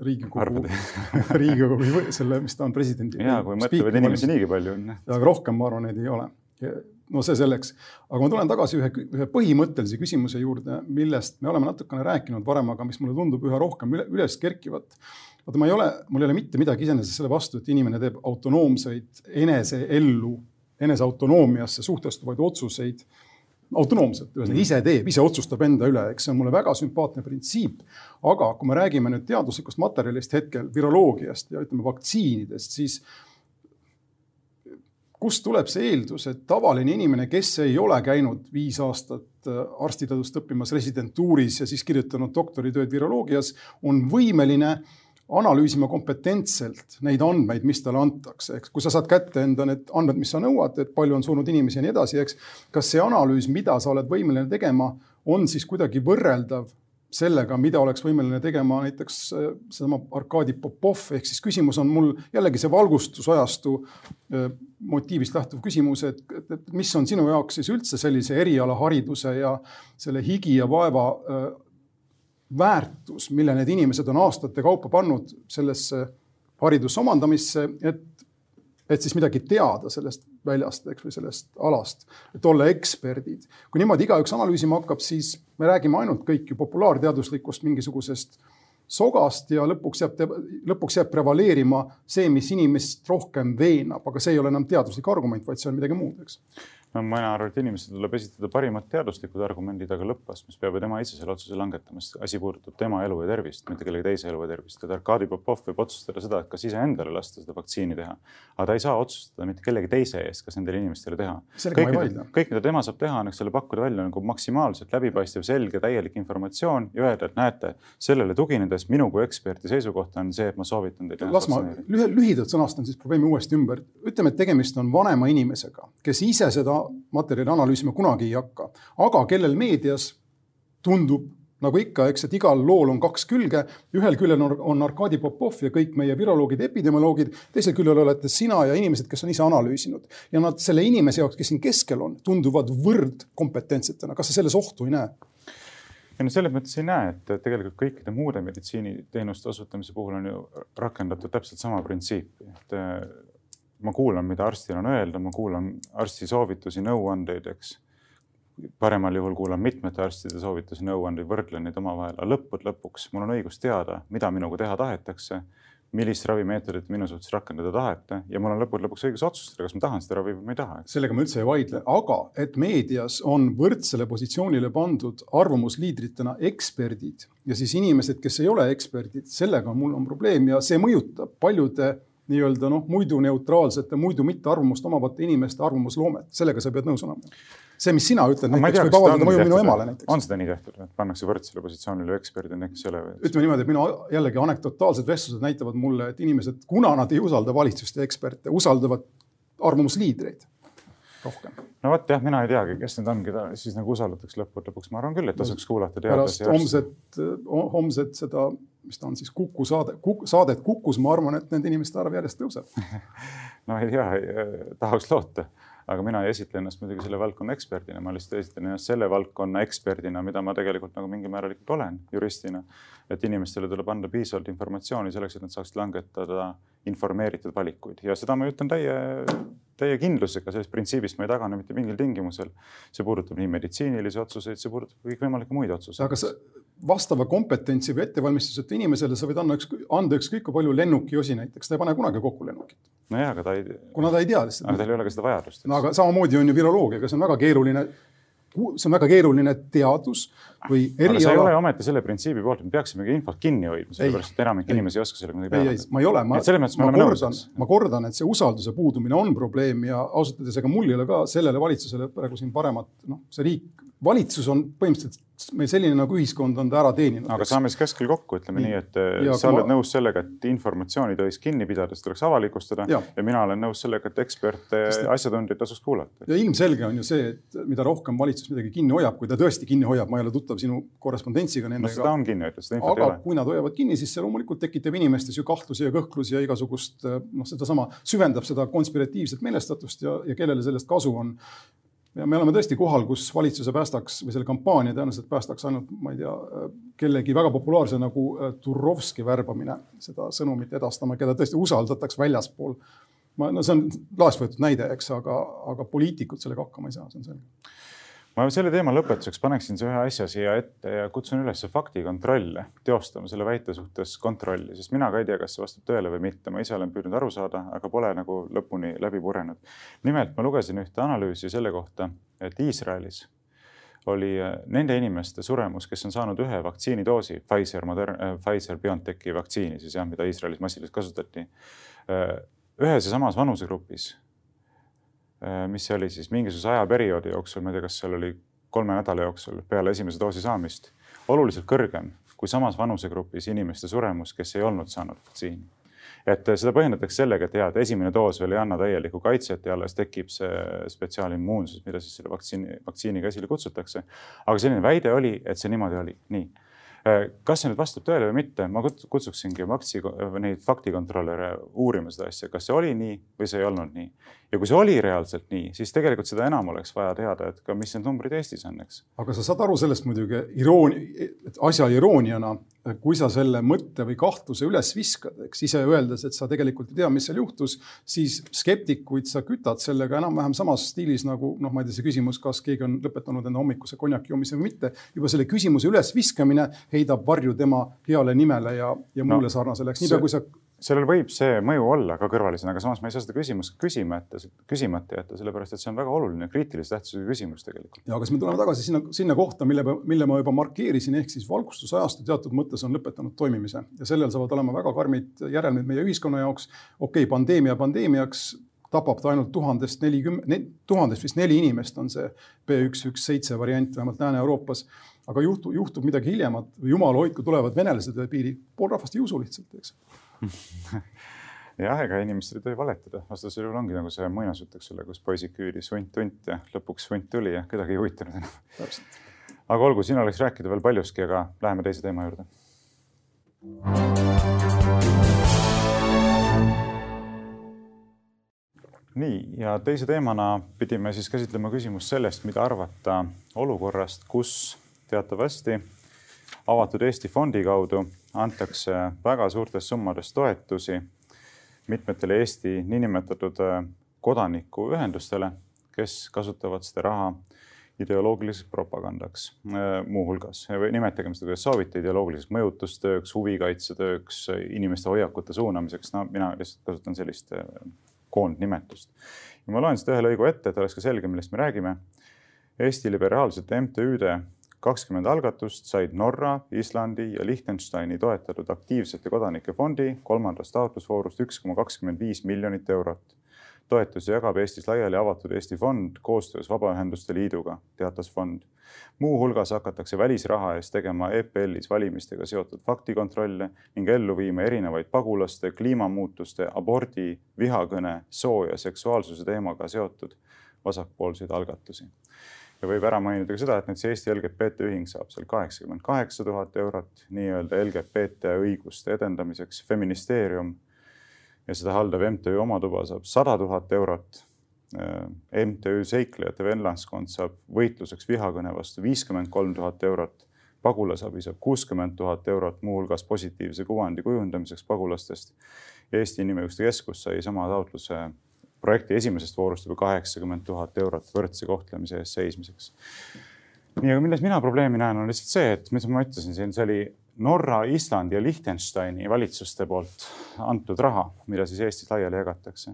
Riigikogu, Riigikogu selle, mis ta on presidendi. ja kui mõtlevad inimesi niigi palju on. aga rohkem ma arvan, neid ei ole. no see selleks, aga ma tulen tagasi ühe, ühe põhimõttelise küsimuse juurde, millest me oleme natukene rääkinud varem, aga mis mulle tundub üha rohkem üle, üles kerkivat. vaata, ma ei ole, mul ei ole mitte midagi iseenesest selle vastu, et inimene teeb autonoomseid eneseellu, enese autonoomiasse suhtestuvaid otsuseid autonoomselt, ühesõnaga ise teeb, ise otsustab enda üle, eks see on mulle väga sümpaatne printsiip. aga kui me räägime nüüd teaduslikust materjalist hetkel, viroloogiast ja ütleme vaktsiinidest, siis kust tuleb see eeldus, et tavaline inimene, kes ei ole käinud viis aastat äh, arstiteadust õppimas residentuuris ja siis kirjutanud doktoritööd viroloogias, on võimeline analüüsima kompetentselt neid andmeid, mis talle antakse, eks. kui sa saad kätte enda need andmed, mis sa nõuad, et palju on surnud inimesi ja nii edasi, eks. kas see analüüs, mida sa oled võimeline tegema, on siis kuidagi võrreldav sellega, mida oleks võimeline tegema näiteks äh, seesama Arkadi Popov, ehk siis küsimus on mul jällegi see valgustusajastu äh, motiivist lähtuv küsimus, et, et, et mis on sinu jaoks siis üldse sellise erialahariduse ja selle higi ja vaeva äh, väärtus, mille need inimesed on aastate kaupa pannud sellesse hariduse omandamisse, et, et siis midagi teada sellest väljast, eks, või sellest alast, et olla eksperdid. kui niimoodi igaüks analüüsima hakkab, siis me räägime ainult kõik ju populaarteaduslikust mingisugusest sogast ja lõpuks jääb, lõpuks jääb prevaleerima see, mis inimest rohkem veenab, aga see ei ole enam teaduslik argument, vaid see on midagi muud, eks no mina arvan, et inimesele tuleb esitada parimad teaduslikud argumendid, aga lõppastmes peab ju tema ise selle otsuse langetama, sest asi puudutab tema elu ja tervist, mitte kellegi teise elu ja tervist. et Arkadi Popov võib otsustada seda, et kas iseendale lasta seda vaktsiini teha, aga ta ei saa otsustada mitte kellegi teise eest, kas nendele inimestele teha. kõik, mida, kõik, mida tema saab teha, on eks ole pakkuda välja nagu maksimaalselt läbipaistev, selge, täielik informatsioon ja öelda, et näete, sellele tuginedes minu kui eksperti seisukoht on see, et ma soovitan teile. las ma lühidalt sõnastan siis probleemi uuesti ümber. ütleme, et tegemist on vanema inimesega, kes ise seda materjali analüüsima kunagi ei hakka, aga kellel meedias tundub nagu ikka, eks, et igal lool on kaks külge. ühel küljel on, on Arkadi Popov ja kõik meie viroloogid, epidemioloogid, teisel küljel olete sina ja inimesed, kes on ise analüüsinud ja nad selle inimese jaoks, kes siin keskel on, tunduvad võrdkompetentsetena. kas sa selles ohtu ei näe? ei no selles mõttes ei näe, et tegelikult kõikide muude meditsiiniteenuste osutamise puhul on ju rakendatud täpselt sama printsiipi, et ma kuulan, mida arstil on öelda, ma kuulan arsti soovitusi, nõuandeid, eks. paremal juhul kuulan mitmete arstide soovitusi, nõuandeid, võrdlen neid omavahel, aga lõppude lõpuks mul on õigus teada, mida minuga teha tahetakse, millist ravimeetodit minu suhtes rakendada tahete ja mul on lõppude lõpuks õigus otsustada, kas ma tahan seda ravi või ma ei taha. sellega ma üldse ei vaidle, aga et meedias on võrdsele positsioonile pandud arvamusliidritena eksperdid ja siis inimesed, kes ei ole eksperdid, sellega mul on probleem ja see mõjutab paljude nii-öelda noh, muidu neutraalsete, muidu mitte arvamust omavate inimeste arvamusloomet, sellega sa pead nõus olema. see, mis sina ütled, näiteks tea, võib avaldada mõju minu emale näiteks. on seda nii tehtud, et pannakse võrdsele positsioonile eksperdid, need, kes ei ole? ütleme niimoodi, et minu jällegi anekdotaalsed vestlused näitavad mulle, et inimesed, kuna nad ei usalda valitsust ja eksperte, usaldavad arvamusliidreid rohkem. no vot jah, mina ei teagi, kes need on, keda siis nagu usaldatakse lõppude lõpuks, ma arvan küll, et tasuks kuulata teadlasi. pärast homset, homset seda mis ta on siis Kuku saade Kuk,, saadet Kukus, ma arvan, et nende inimeste arv järjest tõuseb no ei tea, tahaks loota, aga mina ei esitle ennast muidugi selle valdkonna eksperdina, ma lihtsalt esitlen ennast selle valdkonna eksperdina, mida ma tegelikult nagu mingil määral ikkagi olen juristina. et inimestele tuleb anda piisavalt informatsiooni selleks, et nad saaksid langetada informeeritud valikuid ja seda ma ütlen täie, täie kindlusega, sellest printsiibist ma ei tagane mitte mingil tingimusel. see puudutab nii meditsiinilisi otsuseid, see puudutab kõikvõimalikke muid otsuseid. aga sa vastava kompetentsi või ettevalmistuseta inimesele sa võid anda üks, anda ükskõik kui palju lennukiosi näiteks, ta ei pane kunagi kokku lennukit. nojah, aga ta ei. kuna ta ei tea lihtsalt. aga tal ei ole ka seda vajadust. no aga samamoodi on ju viroloogiaga, see on väga keeruline see on väga keeruline teadus või eriala. sa ei ole ometi selle printsiibi poolt, et me peaksimegi infot kinni hoidma, sellepärast et enamik inimesi ei oska sellega midagi peale hakata. ma ei ole, ma, ma kordan, ma kordan, et see usalduse puudumine on probleem ja ausalt öeldes, ega mul ei ole ka sellele valitsusele praegu siin paremat, noh, see riik valitsus on põhimõtteliselt meil selline nagu ühiskond on ta ära teeninud. aga saame siis keskel kokku, ütleme nii, nii, et ja, sa oled ma... nõus sellega, et informatsiooni tohiks kinni pidada, seda tuleks avalikustada ja. ja mina olen nõus sellega, et eksperte, asjatundjaid tasuks kuulata. ja ilmselge on ju see, et mida rohkem valitsus midagi kinni hoiab, kui ta tõesti kinni hoiab, ma ei ole tuttav sinu korrespondentsiga nendega. no seda on kinni hoitud, seda infot aga ei ole. kui nad hoiavad kinni, siis see loomulikult tekitab inimestes ju kahtlusi ja kõhklusi ja igasugust noh, sedasama süvendab seda konspiratiivset meelestatust ja, ja kellele sellest kasu on ja me oleme tõesti kohal, kus valitsuse päästaks või selle kampaania tõenäoliselt päästaks ainult, ma ei tea, kellegi väga populaarse nagu äh, Turovski värbamine seda sõnumit edastama, keda tõesti usaldatakse väljaspool. ma, no see on laest võetud näide, eks, aga, aga poliitikud sellega hakkama ei saa, see on selge ma selle teema lõpetuseks paneksin ühe asja siia ette ja kutsun üles faktikontrolle teostama selle väite suhtes kontrolli, sest mina ka ei tea, kas see vastab tõele või mitte. ma ise olen püüdnud aru saada, aga pole nagu lõpuni läbi purenud. nimelt ma lugesin ühte analüüsi selle kohta, et Iisraelis oli äh, nende inimeste suremus, kes on saanud ühe vaktsiinidoosi, Pfizer, Modern, äh, Pfizer BioNTechi vaktsiini siis jah, mida Iisraelis massiliselt kasutati. Äh, ühes ja samas vanusegrupis mis see oli siis mingisuguse ajaperioodi jooksul, ma ei tea, kas seal oli kolme nädala jooksul peale esimese doosi saamist, oluliselt kõrgem kui samas vanusegrupis inimeste suremus, kes ei olnud saanud vaktsiini. et seda põhjendatakse sellega, et jaa, et esimene doos veel ei anna täielikku kaitset ja alles tekib see spetsiaalimmuunsus, mida siis selle vaktsiini, vaktsiiniga esile kutsutakse. aga selline väide oli, et see niimoodi oli, nii Äh, kas see nüüd vastab tõele või mitte, ma kutsuksingi maksi, neid faktikontrolöre uurima seda asja, kas see oli nii või see ei olnud nii. Ja kui see oli reaalselt nii, siis tegelikult seda enam oleks vaja teada, et ka mis need numbrid Eestis on, eks. aga sa saad aru sellest muidugi iroonia, asja irooniana, kui sa selle mõtte või kahtluse üles viskad, eks ise öeldes, et sa tegelikult ei tea, mis seal juhtus, siis skeptikuid sa kütad sellega enam-vähem samas stiilis nagu noh, ma ei tea, see küsimus, kas keegi on lõpetanud enda hommikuse konjaki joomise või mitte. juba selle küsimuse ülesviskamine heidab varju tema heale nimele ja, ja muule no, sarnasele, eks niipea kui sa sellel võib see mõju olla ka kõrvalisena, aga samas ma ei saa seda küsimust küsimata, küsimata jätta, sellepärast et see on väga oluline kriitilise tähtsusega küsimus tegelikult. ja kas me tuleme tagasi sinna, sinna kohta, mille, mille ma juba markeerisin, ehk siis valgustusajastu teatud mõttes on lõpetanud toimimise ja sellel saavad olema väga karmid järelmid meie ühiskonna jaoks. okei okay,, pandeemia pandeemiaks tapab ta ainult tuhandest nelikümmend, tuhandest vist neli inimest on see B üks üks seitse variant vähemalt Lääne-Euroopas aga juhtu, juhtub midagi hiljemat jumal hoidku, tulevad venelased üle piiri, pool rahvast ei usu lihtsalt, eks jah, ega inimestel ei tohi valetada, vastasel juhul ongi nagu see muinasjutt, eks ole, kus poisid küüdis hunt-hunt ja lõpuks hunt tuli ja kedagi ei huvitanud enam. aga olgu, siin oleks rääkida veel paljuski, aga läheme teise teema juurde. nii, ja teise teemana pidime siis käsitlema küsimust sellest, mida arvata olukorrast, kus teatavasti avatud Eesti fondi kaudu antakse väga suurtes summades toetusi mitmetele Eesti niinimetatud äh, kodanikuühendustele, kes kasutavad seda raha ideoloogiliseks propagandaks äh, muuhulgas nimetagem seda, kuidas soovite, ideoloogiliseks mõjutustööks, huvikaitsetööks, inimeste hoiakute suunamiseks. no mina lihtsalt kasutan sellist äh, koondnimetust. ja ma loen seda ühe lõigu ette, et oleks ka selge, millest me räägime. Eesti liberaalsete MTÜ-de kakskümmend algatust said Norra, Islandi ja Liechtensteini toetatud aktiivsete kodanike fondi kolmandast taotlusvoorust üks koma kakskümmend viis miljonit eurot. toetusi jagab Eestis laiali avatud Eesti Fond koostöös Vabaühenduste Liiduga, teatas fond. muuhulgas hakatakse välisraha eest tegema EPL-is valimistega seotud faktikontrolle ning ellu viima erinevaid pagulaste, kliimamuutuste, abordi, vihakõne, soo ja seksuaalsuse teemaga seotud vasakpoolseid algatusi ja võib ära mainida ka seda, et näiteks Eesti LGBT ühing saab seal kaheksakümmend kaheksa tuhat eurot nii-öelda LGBT õiguste edendamiseks. feministeerium ja seda haldav MTÜ Oma Tuba saab sada tuhat eurot MTÜ Seiklejate Venlaskond saab võitluseks vihakõne vastu viiskümmend kolm tuhat eurot pagulasabi saab kuuskümmend tuhat eurot, muuhulgas positiivse kuvandi kujundamiseks pagulastest. Eesti Inimõiguste Keskus sai sama taotluse projekti esimesest voorust juba kaheksakümmend tuhat eurot võrdse kohtlemise eest seismiseks. nii, aga milles mina probleemi näen, on lihtsalt see, et mis ma ütlesin siin, see oli Norra, Islandi ja Liechtensteini valitsuste poolt antud raha, mida siis Eestis laiali jagatakse.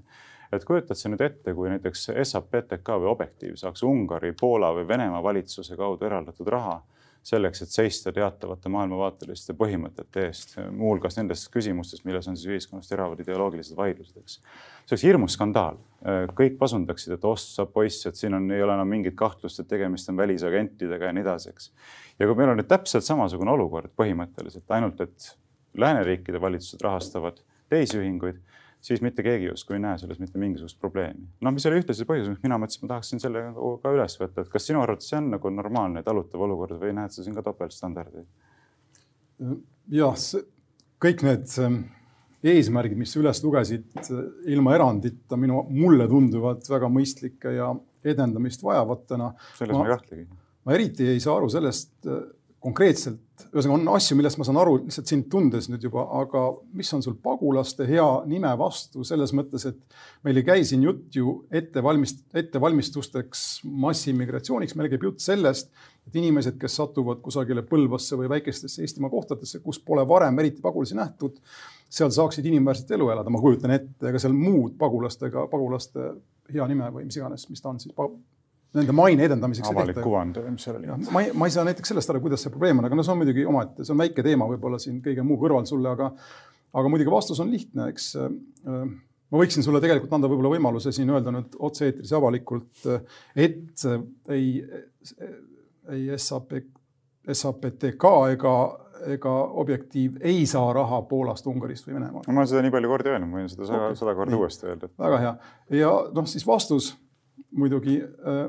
et kujutad sa nüüd ette, kui näiteks SAPTK või Objektiiv saaks Ungari, Poola või Venemaa valitsuse kaudu eraldatud raha selleks, et seista teatavate maailmavaateliste põhimõtete eest, muuhulgas nendes küsimustes, milles on siis ühiskonnas teravad ideoloogilised vaidlused, eks. see oleks hirmus skandaal. kõik pasundaksid, et ossa poiss, et siin on, ei ole enam mingit kahtlust, et tegemist on välisagentidega ja nii edasi, eks. ja kui meil on nüüd täpselt samasugune olukord põhimõtteliselt, ainult et lääneriikide valitsused rahastavad teisi ühinguid siis mitte keegi justkui ei näe selles mitte mingisugust probleemi. noh, mis oli ühtlasi põhjus, miks mina mõtlesin, et ma tahaksin selle ka üles võtta, et kas sinu arvates see on nagu normaalne talutav olukord või näed sa siin ka topeltstandardeid? jah, kõik need ähm, eesmärgid, mis sa üles lugesid, ilma erandita minu, mulle tunduvad väga mõistlike ja edendamist vajavatena. selles ma ei kahtlegi. ma eriti ei saa aru sellest konkreetselt, ühesõnaga on asju, millest ma saan aru lihtsalt sind tundes nüüd juba, aga mis on sul pagulaste hea nime vastu selles mõttes, et meil ei käi siin jutt ju ettevalmist-, ettevalmistusteks massiimmigratsiooniks, meil käib jutt sellest, et inimesed, kes satuvad kusagile Põlvasse või väikestesse Eestimaa kohtadesse, kus pole varem eriti pagulasi nähtud, seal saaksid inimväärset elu elada, ma kujutan ette, ega seal muud pagulastega, pagulaste hea nime või mis iganes, mis ta on siis nende maine edendamiseks. avalik kuvand, mis seal oli. ma ei, ma ei saa näiteks sellest aru, kuidas see probleem on, aga no see on muidugi omaette, see on väike teema võib-olla siin kõige muu kõrval sulle, aga, aga muidugi vastus on lihtne, eks. Äh, ma võiksin sulle tegelikult anda võib-olla võimaluse siin öelda nüüd otse-eetris avalikult, et ei, ei SAP, SAPTK ega ega Objektiiv ei saa raha Poolast, Ungarist või Venemaalt. ma olen seda nii palju kordi öelnud, ma võin seda sada okay. korda uuesti öelda. väga hea ja noh, siis vastus muidugi äh,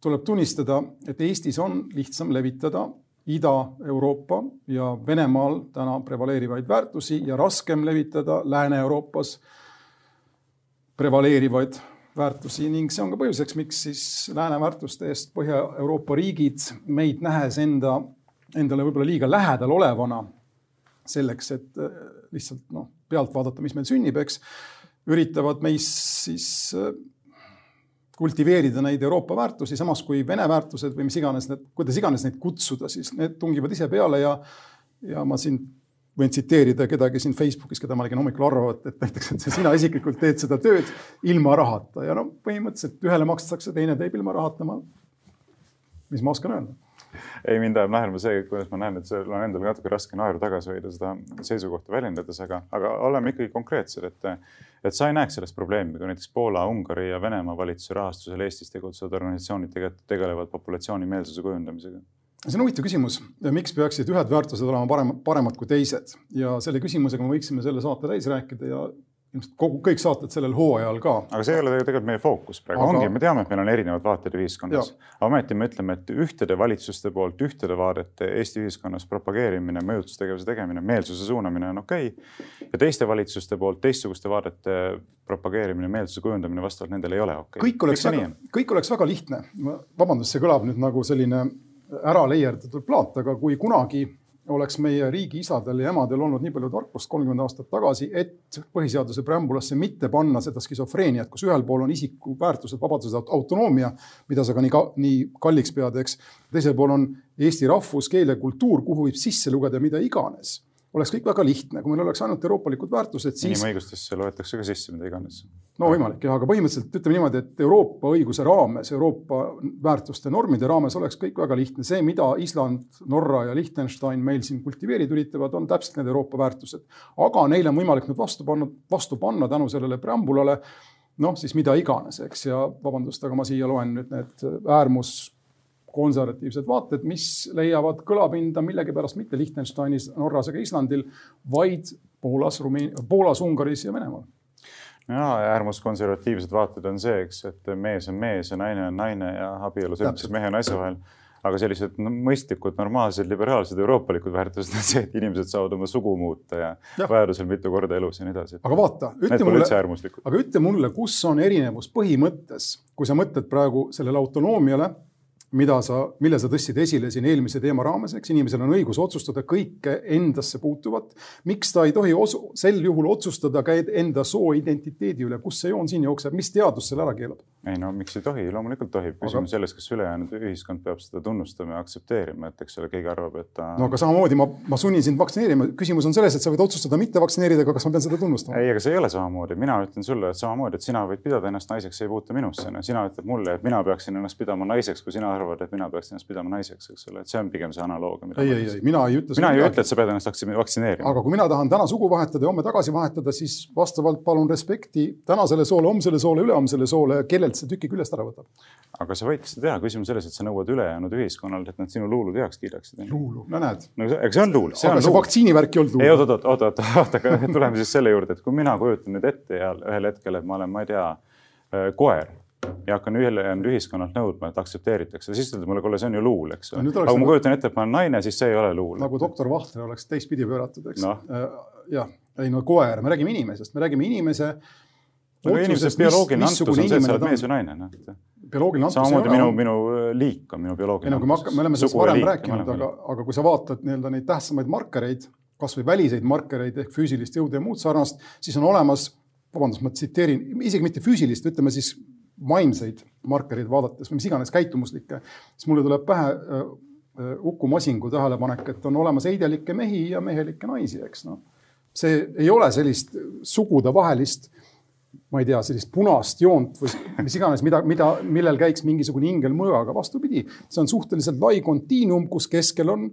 tuleb tunnistada, et Eestis on lihtsam levitada Ida-Euroopa ja Venemaal täna prevaleerivaid väärtusi ja raskem levitada Lääne-Euroopas prevaleerivaid väärtusi. Ning see on ka põhjuseks, miks siis lääne väärtuste eest Põhja-Euroopa riigid meid nähes enda, endale võib-olla liiga lähedal olevana selleks, et äh, lihtsalt noh, pealt vaadata, mis meil sünnib, eks, üritavad meis siis äh, kultiveerida neid Euroopa väärtusi, samas kui Vene väärtused või mis iganes need, kuidas iganes neid kutsuda, siis need tungivad ise peale ja, ja ma siin võin tsiteerida kedagi siin Facebookis, keda ma nägin hommikul arvavat, et näiteks, et sina isiklikult teed seda tööd ilma rahata ja no põhimõtteliselt ühele makstakse, teine teeb ilma rahata. mis ma oskan öelda ei, mind ajab naerma see, kuidas ma näen, et sul on endal natuke raske naeru tagasi hoida seda seisukohta väljendades, aga, aga oleme ikkagi konkreetsed, et, et sa ei näeks sellest probleemi, kui näiteks Poola, Ungari ja Venemaa valitsuse rahastusel Eestis tegutsevad organisatsioonid tegelevad populatsiooni meelsuse kujundamisega. See on huvitav küsimus, miks peaksid ühed väärtused olema parem, paremad kui teised. Ja selle küsimusega me võiksime selle saate täis rääkida ja ilmselt kogu, kõik saated sellel hooajal ka. aga see ei ole tegelikult meie fookus praegu aga..., ongi, me teame, et meil on erinevad vaated ühiskonnas. ometi me ütleme, et ühtede valitsuste poolt ühtede vaadete Eesti ühiskonnas propageerimine, mõjutustegevuse tegemine, meelsuse suunamine on okei okay.. ja teiste valitsuste poolt teistsuguste vaadete propageerimine, meelsuse kujundamine vastavalt nendele ei ole okei okay.. kõik oleks väga, kõik oleks väga lihtne. vabandust, see kõlab nüüd nagu selline ära leierdatud plaat, aga kui kunagi oleks meie riigi isadel ja emadel olnud nii palju tarkust kolmkümmend aastat tagasi, et põhiseaduse preambulasse mitte panna seda skisofreeniat, kus ühel pool on isiku väärtused, vabadused, autonoomia, mida sa ka nii, nii kalliks pead, eks. teisel pool on eesti rahvus, keel ja kultuur, kuhu võib sisse lugeda mida iganes oleks kõik väga lihtne, kui meil oleks ainult euroopalikud väärtused, siis. inimõigustesse loetakse ka sisse mida iganes. no võimalik jah, aga põhimõtteliselt ütleme niimoodi, et Euroopa õiguse raames, Euroopa väärtuste, normide raames oleks kõik väga lihtne. see, mida Island, Norra ja Liechtenstein meil siin kultiveerida üritavad, on täpselt need Euroopa väärtused. aga neile on võimalik nüüd vastu panna, vastu panna tänu sellele preambulale noh, siis mida iganes, eks, ja vabandust, aga ma siia loen nüüd need äärmus konservatiivsed vaated, mis leiavad kõlapinda millegipärast mitte Liechtensteinis, Norras ega Islandil, vaid Poolas, Rumeenia, Poolas, Ungaris ja Venemaal. ja äärmuskonservatiivsed vaated on see, eks, et mees on mees ja naine on naine ja abielu sõlmides mehe ja naise vahel. aga sellised no, mõistlikud, normaalsed, liberaalsed, euroopalikud väärtused on see, et inimesed saavad oma sugu muuta ja, ja. vajadusel mitu korda elus ja nii edasi. aga vaata, ütle mulle, aga ütle mulle, kus on erinevus põhimõttes, kui sa mõtled praegu sellele autonoomiale mida sa, mille sa tõstsid esile siin eelmise teema raames, eks inimesel on õigus otsustada kõike endasse puutuvat. miks ta ei tohi osu, sel juhul otsustada ka enda sooidentiteedi üle, kus see joon siin jookseb, mis teadus selle ära keelab? ei no miks ei tohi, loomulikult tohib. küsimus aga... selles, kas ülejäänud ühiskond peab seda tunnustama ja aktsepteerima, et eks ole, keegi arvab, et ta. no aga samamoodi ma, ma sunnin sind vaktsineerima. küsimus on selles, et sa võid otsustada mitte vaktsineerida, aga kas ma pean seda tunnustama? ei, aga see ei ole samamoodi. mina ütlen sulle, et samamoodi, et sina võid pidada ennast naiseks, see ei puutu minusse. sina ütled mulle, et mina peaksin ennast pidama naiseks, kui sina arvad, et mina peaksin ennast pidama naiseks, eks ole, et see on pigem see analoogia. ei, ei, ei, mina ei ütle. mina ei ütle, et sa pead ennast vaktsineerima. aga kui mina tahan täna sugu vahetada ja homme tagasi vahetada, siis vastavalt palun respekti tänasele soole, homsele soole, ülehomsele soole, kellelt see tüki küljest ära võtab. aga sa võid seda teha, küsimus selles, et sa nõuad ülejäänud ühiskonnalt, et nad sinu luulud heaks kiidaksid. luulu, no näed. no aga see on luul. aga see vaktsiinivärk ei olnud luul. ei oot, oot, oot, oot, oot, aga tuleme siis selle juurde, et kui mina kujutan nüüd ette ja ühel hetkel, et ma olen, ma ei tea, äh, koer ja hakkan ülejäänud ühiskonnalt nõudma, et aktsepteeritakse, siis ütled mulle, kuule, see on ju luul, eks ole. aga kui ma kujutan ette, et ma olen naine, siis see ei ole luul. nagu doktor Vahtler oleks teistpidi pööratud, eks no.. Äh, jah, ei no koer, me räägime inimesest, me räägime inimese no inimese bioloogiline antus on see, et sa oled mees või naine, noh. bioloogiline antus. samamoodi minu, minu äh, liik on minu bioloogiline ei no kui me hakkame, me oleme sellest varem rääkinud, aga, aga kui sa vaatad nii-öelda neid tähtsamaid markereid, kasvõi väliseid markereid ehk füüsilist jõudu ja muud sarnast, siis on olemas, vabandust, ma tsiteerin, isegi mitte füüsilist, ütleme siis vaimseid markereid vaadates või mis iganes käitumuslikke, siis mulle tuleb pähe äh, äh, Uku Masingu tähelepanek, et on olemas heidelikke mehi ja mehelikke naisi, eks noh. see ei ole sellist sugudevahelist ma ei tea, sellist punast joont või mis iganes, mida, mida, millel käiks mingisugune ingel mõõgaga, vastupidi, see on suhteliselt lai kontiinum, kus keskel on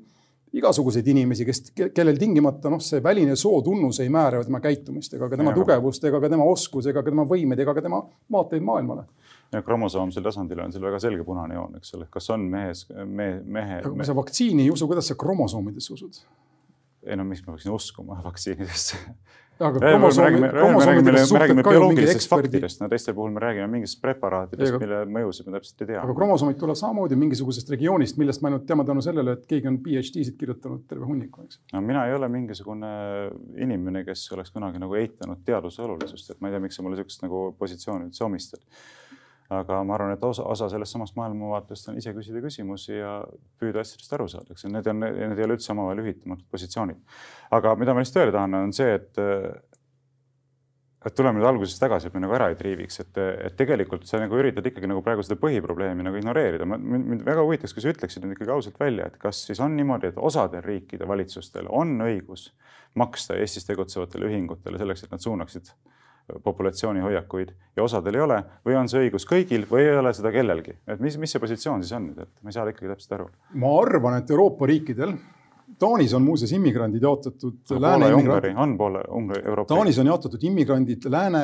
igasuguseid inimesi, kes, kellel tingimata noh, see väline sootunnus ei määra tema käitumist ega ka tema ja, tugevust ega ka tema oskus ega ka tema võimed ega ka tema vaateid maailmale. ja kromosoomsel tasandil on seal väga selge punane joon, eks ole, kas on mehes me,, mehe. aga kui sa vaktsiini ei usu, kuidas sa kromosoomidesse usud? ei no miks ma peaksin uskuma vaktsiinidesse aga kromosoomid, kromosoomidest suhted ka ju mingi eksperdi. no teiste puhul me räägime mingist preparaatidest, mille mõjusid me täpselt ei tea. aga kromosoomid tulevad samamoodi mingisugusest regioonist, millest me ainult teame tänu sellele, et keegi on PhD-sid kirjutanud terve hunniku, eks. no mina ei ole mingisugune inimene, kes oleks kunagi nagu eitanud teaduse olulisust, et ma ei tea, miks sa mulle sihukest nagu positsiooni üldse omistad aga ma arvan, et osa, osa sellest samast maailmavaatest on ise küsida küsimusi ja püüda asjadest aru saada, eks need on, need ei ole üldse omavahel ühitamatud positsioonid. aga mida ma lihtsalt öelda tahan, on see, et, et tuleme nüüd algusest tagasi, et me nagu ära ei triiviks, et, et tegelikult sa nagu üritad ikkagi nagu praegu seda põhiprobleemi nagu ignoreerida. mind väga huvitaks, kui sa ütleksid nüüd ikkagi ausalt välja, et kas siis on niimoodi, et osadel riikide valitsustel on õigus maksta Eestis tegutsevatele ühingutele selleks, et nad suunaksid populatsiooni hoiakuid ja osadel ei ole või on see õigus kõigil või ei ole seda kellelgi, et mis, mis see positsioon siis on nüüd, et ma ei saa ikkagi täpselt aru. ma arvan, et Euroopa riikidel, Taanis on muuseas immigrandid jaotatud no,. Lääne immigrandid. on poole Ungari, Euroopa. Taanis on jaotatud immigrandid lääne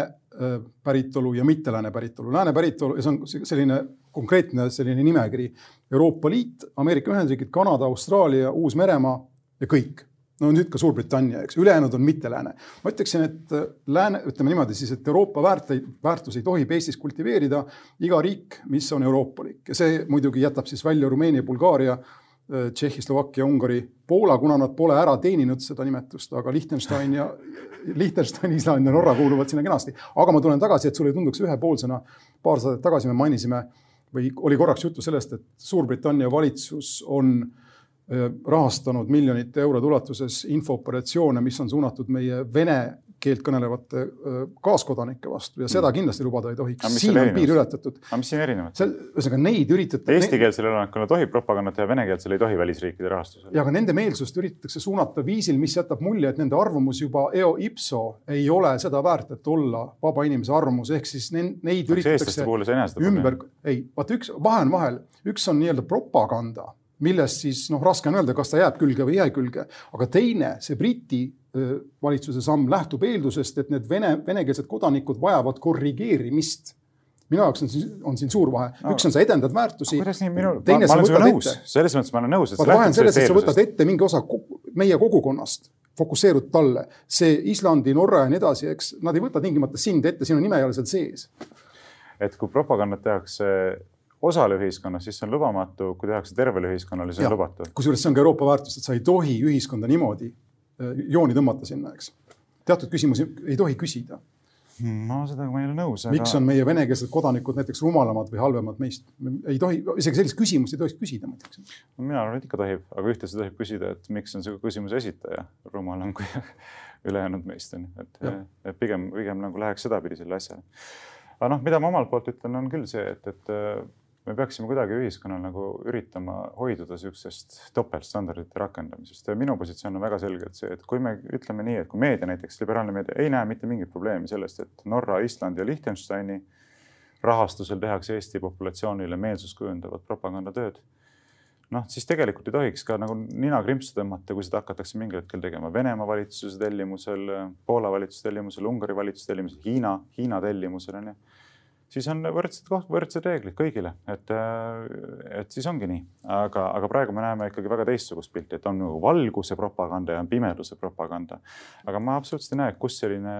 päritolu ja mitte lääne päritolu. Lääne päritolu ja see on selline konkreetne selline nimekiri. Euroopa Liit, Ameerika Ühendriigid, Kanada, Austraalia, Uus-Meremaa ja kõik no nüüd ka Suurbritannia, eks, ülejäänud on mitte lääne. ma ütleksin, et äh, lääne, ütleme niimoodi siis, et Euroopa väärteid, väärtusi tohib Eestis kultiveerida iga riik, mis on euroopalik ja see muidugi jätab siis välja Rumeenia, Bulgaaria, äh, Tšehhi, Slovakkia, Ungari, Poola, kuna nad pole ära teeninud seda nimetust, aga Liechtenstein ja Liechtenstein, Island ja Norra kuuluvad sinna kenasti. aga ma tulen tagasi, et sulle ei tunduks ühepoolsena. paar saadet tagasi me mainisime või oli korraks juttu sellest, et Suurbritannia valitsus on Äh, rahastanud miljonite eurode ulatuses infooperatsioone, mis on suunatud meie vene keelt kõnelevate äh, kaaskodanike vastu ja seda mm. kindlasti lubada ei tohiks. siin on piir ületatud. aga mis siin erinevat? ühesõnaga neid üritatakse. Eestikeelsele elanikkonnale tohib propagandat teha, venekeelsele ei tohi välisriikide rahastusel. ja aga nende meelsust üritatakse suunata viisil, mis jätab mulje, et nende arvamus juba eo ipso ei ole seda väärt, et olla vaba inimese arvamus, ehk siis neid üritatakse ümber, ei, vaata üks vahe on vahel, üks on nii-öelda propaganda millest siis noh, raske on öelda, kas ta jääb külge või ei jää külge. aga teine, see Briti valitsuse samm lähtub eeldusest, et need vene, venekeelsed kodanikud vajavad korrigeerimist minu jaoks on siin, on siin suur vahe, üks on sa edendad väärtusi. kuidas nii minu, ma, ma olen sinuga nõus, selles mõttes ma olen nõus. vahe on selles, et sa võtad ette mingi osa meie kogukonnast, fokusseerud talle, see Islandi, Norra ja nii edasi, eks nad ei võta tingimata sind ette, sinu nime ei ole seal sees. et kui propagandat tehakse osale ühiskonnast, siis see on lubamatu, kui tehakse tervele ühiskonnale, siis on lubatud. kusjuures see on ka Euroopa väärtus, et sa ei tohi ühiskonda niimoodi äh, jooni tõmmata sinna, eks. teatud küsimusi ei tohi küsida no seda ma ei ole nõus aga.... miks on meie venekeelsed kodanikud näiteks rumalamad või halvemad meist? ei tohi, isegi sellist küsimust ei tohiks küsida, ma ütleksin no,. mina arvan, et ikka tohib, aga ühtlasi tohib küsida, et miks on see küsimuse esitaja rumalam kui ülejäänud meist on ju, et, et pigem, pigem nagu läheks sedapidi selle asjale. aga noh, mida ma omalt poolt ütlen, on küll see, et, et me peaksime kuidagi ühiskonnal nagu üritama hoiduda niisugusest topeltstandardite rakendamisest ja minu positsioon on väga selgelt see, et kui me ütleme nii, et kui meedia näiteks, liberaalne meedia ei näe mitte mingit probleemi sellest, et Norra, Islandi ja Liechtensteini rahastusel tehakse Eesti populatsioonile meelsust kujundavat propagandatööd. noh, siis tegelikult ei tohiks ka nagu nina krimpsu tõmmata, kui seda hakatakse mingil hetkel tegema Venemaa valitsuse tellimusel, Poola valitsuse tellimusel, Ungari valitsuse tellimusel, Hiina, Hiina tellimusel on ju siis on võrdsed koht, võrdsed reeglid kõigile, et, äh, et siis ongi nii. aga, aga praegu me näeme ikkagi väga teistsugust pilti, et on nagu valguse propaganda ja on pimeduse propaganda. aga ma absoluutselt ei näe, kus selline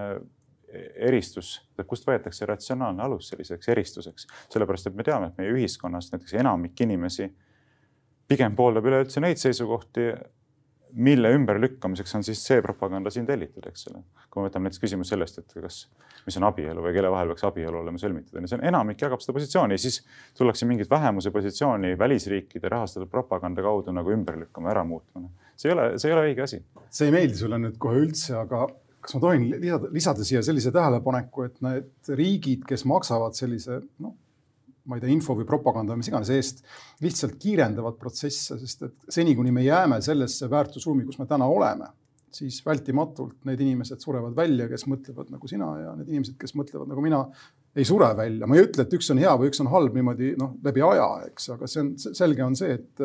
eristus, kust võetakse ratsionaalne alus selliseks eristuseks, sellepärast et me teame, et meie ühiskonnas näiteks enamik inimesi pigem pooldab üleüldse neid seisukohti, mille ümberlükkamiseks on siis see propaganda siin tellitud, eks ole. kui me võtame näiteks küsimuse sellest, et kas, mis on abielu või kelle vahel peaks abielu olema sõlmitud, on ju, see on enamik jagab seda positsiooni, siis tullakse mingit vähemuse positsiooni välisriikide rahastatud propaganda kaudu nagu ümber lükkama, ära muutma. see ei ole, see ei ole õige asi. see ei meeldi sulle nüüd kohe üldse, aga kas ma tohin lisada, lisada siia sellise tähelepaneku, et need riigid, kes maksavad sellise noh, ma ei tea, info või propaganda, mis iganes eest, lihtsalt kiirendavad protsesse, sest et seni, kuni me jääme sellesse väärtusruumi, kus me täna oleme, siis vältimatult need inimesed surevad välja, kes mõtlevad nagu sina ja need inimesed, kes mõtlevad nagu mina, ei sure välja. ma ei ütle, et üks on hea või üks on halb niimoodi noh, läbi aja, eks, aga see on selge on see, et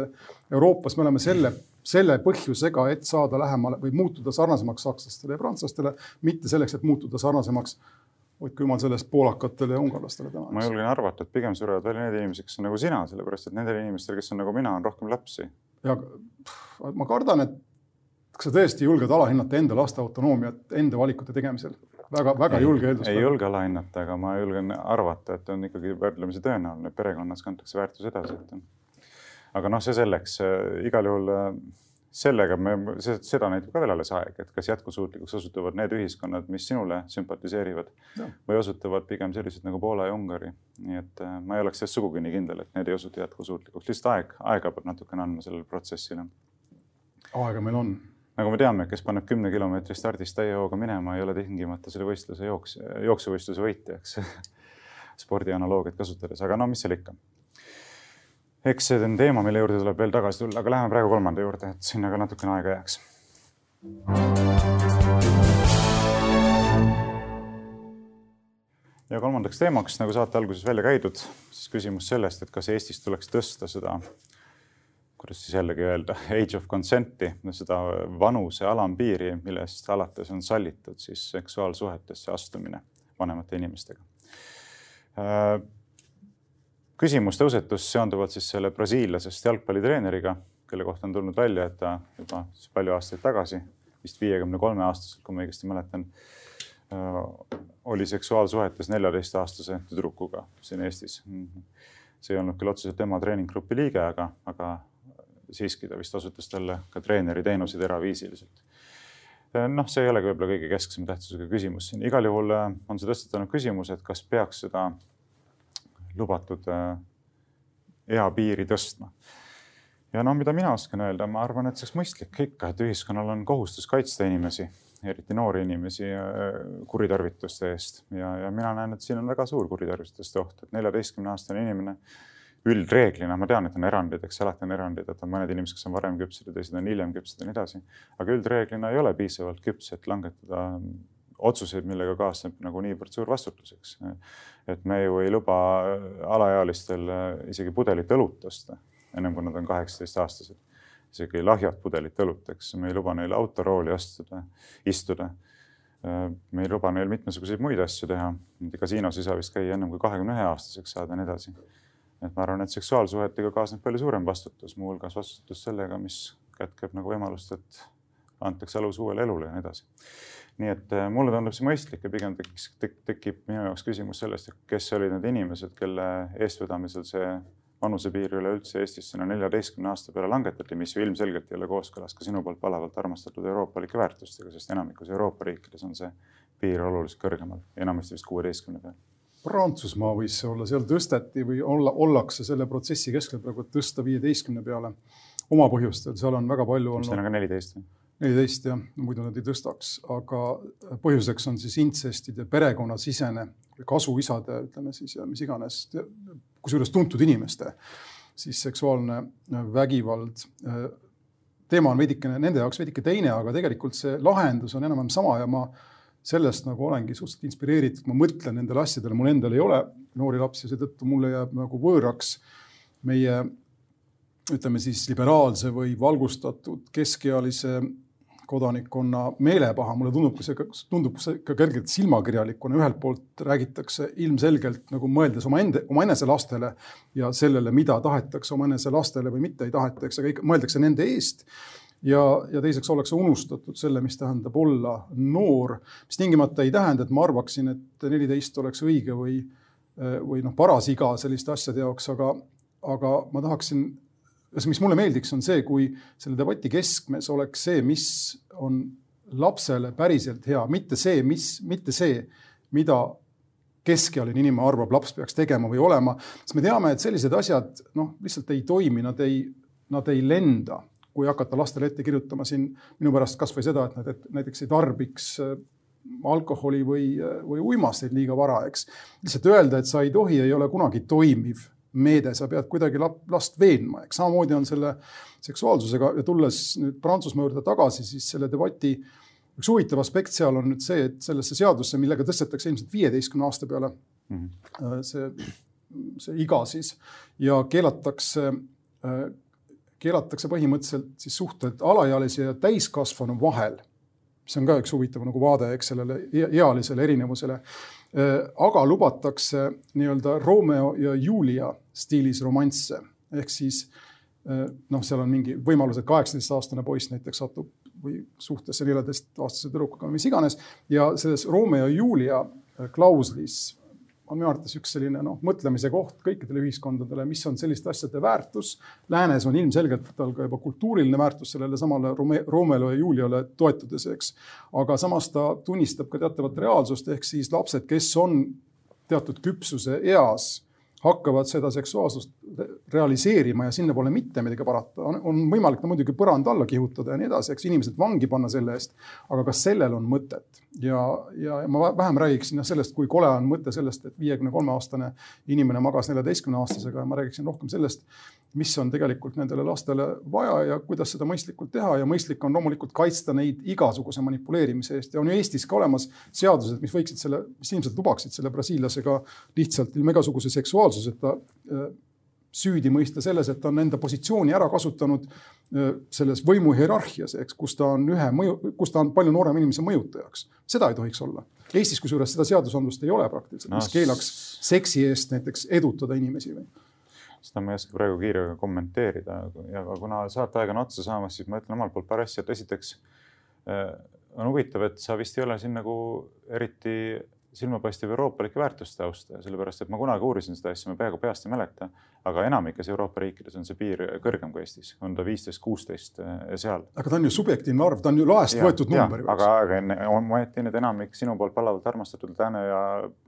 Euroopas me oleme selle, selle põhjusega, et saada lähemale või muutuda sarnasemaks sakslastele ja prantslastele, mitte selleks, et muutuda sarnasemaks hoidku jumal sellest poolakatele ja ungarlastele täna. ma julgen arvata, et pigem surevad välja need inimesed, kes on nagu sina, sellepärast et nendel inimestel, kes on nagu mina, on rohkem lapsi. ja ma kardan, et kas sa tõesti julged alahinnata enda laste autonoomiat enda valikute tegemisel? väga, väga julge eeldus. ei julge alahinnata, aga ma julgen arvata, et on ikkagi võrdlemisi tõenäoline, et perekonnas kantakse väärtus edasi, et. aga noh, see selleks, igal juhul sellega me, seda näitab ka veel alles aeg, et kas jätkusuutlikuks osutuvad need ühiskonnad, mis sinule sümpatiseerivad ja. või osutuvad pigem sellised nagu Poola ja Ungari. nii et äh, ma ei oleks selles sugugi nii kindel, et need ei osutu jätkusuutlikuks, lihtsalt aeg, aega peab natukene andma sellele protsessile. aega meil on. nagu me teame, kes paneb kümne kilomeetri stardist täie hooga minema, ei ole tingimata selle võistluse jooks, jooksuvõistluse võitja, eks spordianaloogiat kasutades, aga no mis seal ikka eks see on teema, mille juurde tuleb veel tagasi tulla, aga läheme praegu kolmanda juurde, et sinna ka natukene aega jääks. ja kolmandaks teemaks, nagu saate alguses välja käidud, siis küsimus sellest, et kas Eestis tuleks tõsta seda, kuidas siis jällegi öelda, age of consent'i, seda vanuse alampiiri, millest alates on sallitud siis seksuaalsuhetesse astumine vanemate inimestega küsimus tõusetus seonduvalt siis selle brasiillasest jalgpallitreeneriga, kelle kohta on tulnud välja, et ta juba palju aastaid tagasi, vist viiekümne kolme aastaselt, kui ma õigesti mäletan, äh, oli seksuaalsuhetes neljateistaastase tüdrukuga siin Eestis. see ei olnud küll otseselt tema treeninggrupi liige, aga, aga siiski ta vist osutas talle ka treeneri teenuseid eraviisiliselt. Äh, noh, see ei olegi võib-olla kõige kesksema tähtsusega küsimus siin, igal juhul äh, on see tõstatanud küsimuse, et kas peaks seda lubatud äh, eapiiri tõstma. ja no mida mina oskan öelda, ma arvan, et see oleks mõistlik ikka, et ühiskonnal on kohustus kaitsta inimesi, eriti noori inimesi äh, kuritarvituste eest ja, ja mina näen, et siin on väga suur kuritarvituste oht, et neljateistkümne aastane inimene üldreeglina, ma tean, et on erandid, eks alati on erandid, et on mõned inimesed, kes on varem küpsed ja teised on hiljem küpsed ja nii edasi. aga üldreeglina ei ole piisavalt küps, et langetada otsuseid, millega kaasneb nagu niivõrd suur vastutus, eks. et me ju ei luba alaealistel isegi pudelit õlut osta, ennem kui nad on kaheksateistaastased. isegi lahjat pudelit õlut, eks, me ei luba neil autorooli astuda, istuda. me ei luba neil mitmesuguseid muid asju teha, kasiinos ei saa vist käia ennem kui kahekümne ühe aastaseks saada ja nii edasi. et ma arvan, et seksuaalsuhetega kaasneb palju suurem vastutus, muuhulgas vastutus sellega, mis kätkeb nagu võimalust, et antakse alus uuele elule ja nii edasi nii et äh, mulle tundub see mõistlik ja pigem tekiks tek,, tekib minu jaoks küsimus sellest, et kes olid need inimesed, kelle eestvedamisel see vanusepiiri üleüldse Eestis sinna neljateistkümne aasta peale langetati, mis ju ilmselgelt ei ole kooskõlas ka sinu poolt palavalt armastatud euroopalike väärtustega, sest enamikus Euroopa riikides on see piir oluliselt kõrgemal, enamasti vist kuueteistkümne peal. Prantsusmaa võis see olla, seal tõsteti või olla, ollakse selle protsessi keskel praegu, tõsta viieteistkümne peale oma põhjustel, seal on väga palju olnud. Neil on ka neliteist või? Neliteist jah, muidu nad ei tõstaks, aga põhjuseks on siis intsestide perekonnasisene kasuisade, ütleme siis ja mis iganes, kusjuures tuntud inimeste siis seksuaalne vägivald. teema on veidikene nende jaoks veidike teine, aga tegelikult see lahendus on enam-vähem sama ja ma sellest nagu olengi suhteliselt inspireeritud, ma mõtlen nendele asjadele, mul endal ei ole noori lapsi, seetõttu mulle jääb nagu võõraks meie ütleme siis liberaalse või valgustatud keskealise kodanikkonna meelepaha, mulle tundub see, tundub see ka kergelt silmakirjalikuna, ühelt poolt räägitakse ilmselgelt nagu mõeldes omaenda, omaenese lastele ja sellele, mida tahetakse omaenese lastele või mitte ei taheta, eks, aga ikka mõeldakse nende eest. Ja, ja teiseks ollakse unustatud selle, mis tähendab olla noor, mis tingimata ei tähenda, et ma arvaksin, et neliteist oleks õige või, või noh, paras iga selliste asjade jaoks, aga, aga ma tahaksin mis mulle meeldiks, on see, kui selle debati keskmes oleks see, mis on lapsele päriselt hea, mitte see, mis, mitte see, mida keskealine inimene arvab, laps peaks tegema või olema, sest me teame, et sellised asjad noh, lihtsalt ei toimi, nad ei, nad ei lenda, kui hakata lastele ette kirjutama siin minu pärast kasvõi seda, et nad et näiteks ei tarbiks äh, alkoholi või, või uimasteid liiga vara, eks. lihtsalt öelda, et sa ei tohi, ei ole kunagi toimiv meede, sa pead kuidagi last veenma, eks samamoodi on selle seksuaalsusega ja tulles nüüd Prantsusmaa juurde tagasi, siis selle debati üks huvitav aspekt seal on nüüd see, et sellesse seadusse, millega tõstetakse ilmselt viieteistkümne aasta peale mm -hmm. see, see iga siis ja keelatakse, äh, keelatakse põhimõtteliselt siis suhted alaealise ja täiskasvanu vahel. see on ka üks huvitav nagu vaade, eks sellele ealisele erinevusele aga lubatakse nii-öelda Romeo ja Julia stiilis romansse ehk siis äh, noh, seal on mingi võimalus, et kaheksateistaastane poiss näiteks satub või suhtesse neljateistaastase tüdrukuga, mis iganes ja selles Romeo ja Julia äh, klauslis on minu arvates üks selline noh, mõtlemise koht kõikidele ühiskondadele, mis on selliste asjade väärtus. Läänes on ilmselgelt tal ka juba kultuuriline väärtus sellele samale Romeo ja Juliale toetudes, eks. aga samas ta tunnistab ka teatavat reaalsust, ehk siis lapsed, kes on teatud küpsuse eas hakkavad seda seksuaalsust realiseerima ja sinna pole mitte midagi parata. on võimalik ta muidugi põranda alla kihutada ja nii edasi, eks inimesed vangi panna selle eest. aga kas sellel on mõtet? ja, ja ma vähem räägiksin sellest, kui kole on mõte sellest, et viiekümne kolme aastane inimene magas neljateistkümne aastasega ja ma räägiksin rohkem sellest, mis on tegelikult nendele lastele vaja ja kuidas seda mõistlikult teha ja mõistlik on loomulikult kaitsta neid igasuguse manipuleerimise eest ja on ju Eestis ka olemas seadused, mis võiksid selle, mis ilmselt lubaksid selle brasiillasega lihtsalt ilma igasuguse seksuaalsuseta äh, süüdi mõista selles, et ta on enda positsiooni ära kasutanud äh, selles võimuhierarhias, eks, kus ta on ühe mõju, kus ta on palju noorema inimese mõjutajaks. seda ei tohiks olla. Eestis kusjuures seda seadusandlust ei ole praktiliselt, mis keelaks seksi eest näiteks edutada inimesi või seda ma ei oska praegu kiirega kommenteerida ja kuna saateaeg on otsa saamas, siis ma ütlen omalt poolt paar asja, et esiteks äh, on huvitav, et sa vist ei ole siin nagu eriti silmapaistev euroopalike väärtuste austaja, sellepärast et ma kunagi uurisin seda asja, ma peaaegu peast ei mäleta, aga enamikes Euroopa riikides on see piir kõrgem kui Eestis, on ta viisteist, kuusteist ja äh, seal. aga ta on ju subjektiivne arv, ta on ju laest ja, võetud number. aga, aga enne ometi need enamik sinu poolt palavalt armastatud Lääne- ja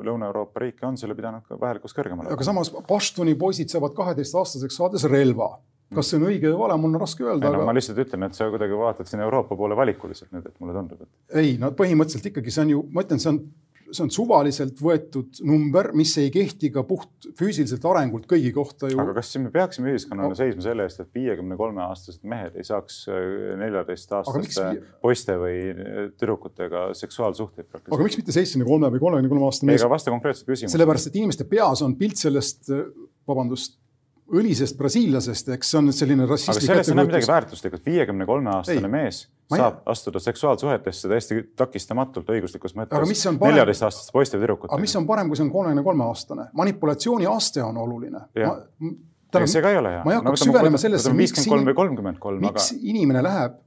Lõuna-Euroopa riike on selle pidanud vajalikuks kõrgemale. aga samas Paštuni poisid saavad kaheteistaastaseks saades relva kas see on õige või vale, mul on raske öelda. No, aga... ma lihtsalt ütlen, et sa kuidagi vaatad siin Euroopa poole valikuliselt nüüd, et mulle tundub, et. ei, no põhimõtteliselt ikkagi see on ju, ma ütlen, see on see on suvaliselt võetud number, mis ei kehti ka puht füüsiliselt arengult kõigi kohta ju. aga kas me peaksime ühiskonnana no. seisma selle eest, et viiekümne kolme aastased mehed ei saaks äh, neljateistaastaste miks... poiste või äh, tüdrukutega seksuaalsuhteid praktiseerida? aga miks mitte seitsmekümne kolme või kolmekümne kolme aastane mees? ega vasta konkreetselt küsimusele. sellepärast, et inimeste peas on pilt sellest, äh, vabandust õlisest brasiillasest, eks see on selline rassistlik. aga selles ei ole midagi väärtuslikku, viiekümne kolme aastane mees saab ei... astuda seksuaalsuhetesse täiesti takistamatult õiguslikus mõttes neljateistaastaste poiste või tüdrukutega. aga mis on parem, kui see on kolmekümne kolme aastane? manipulatsiooni aste on oluline. Täna, see ka ei ole hea. ma ei hakkaks süvenema sellesse, miks, miks aga... inimene läheb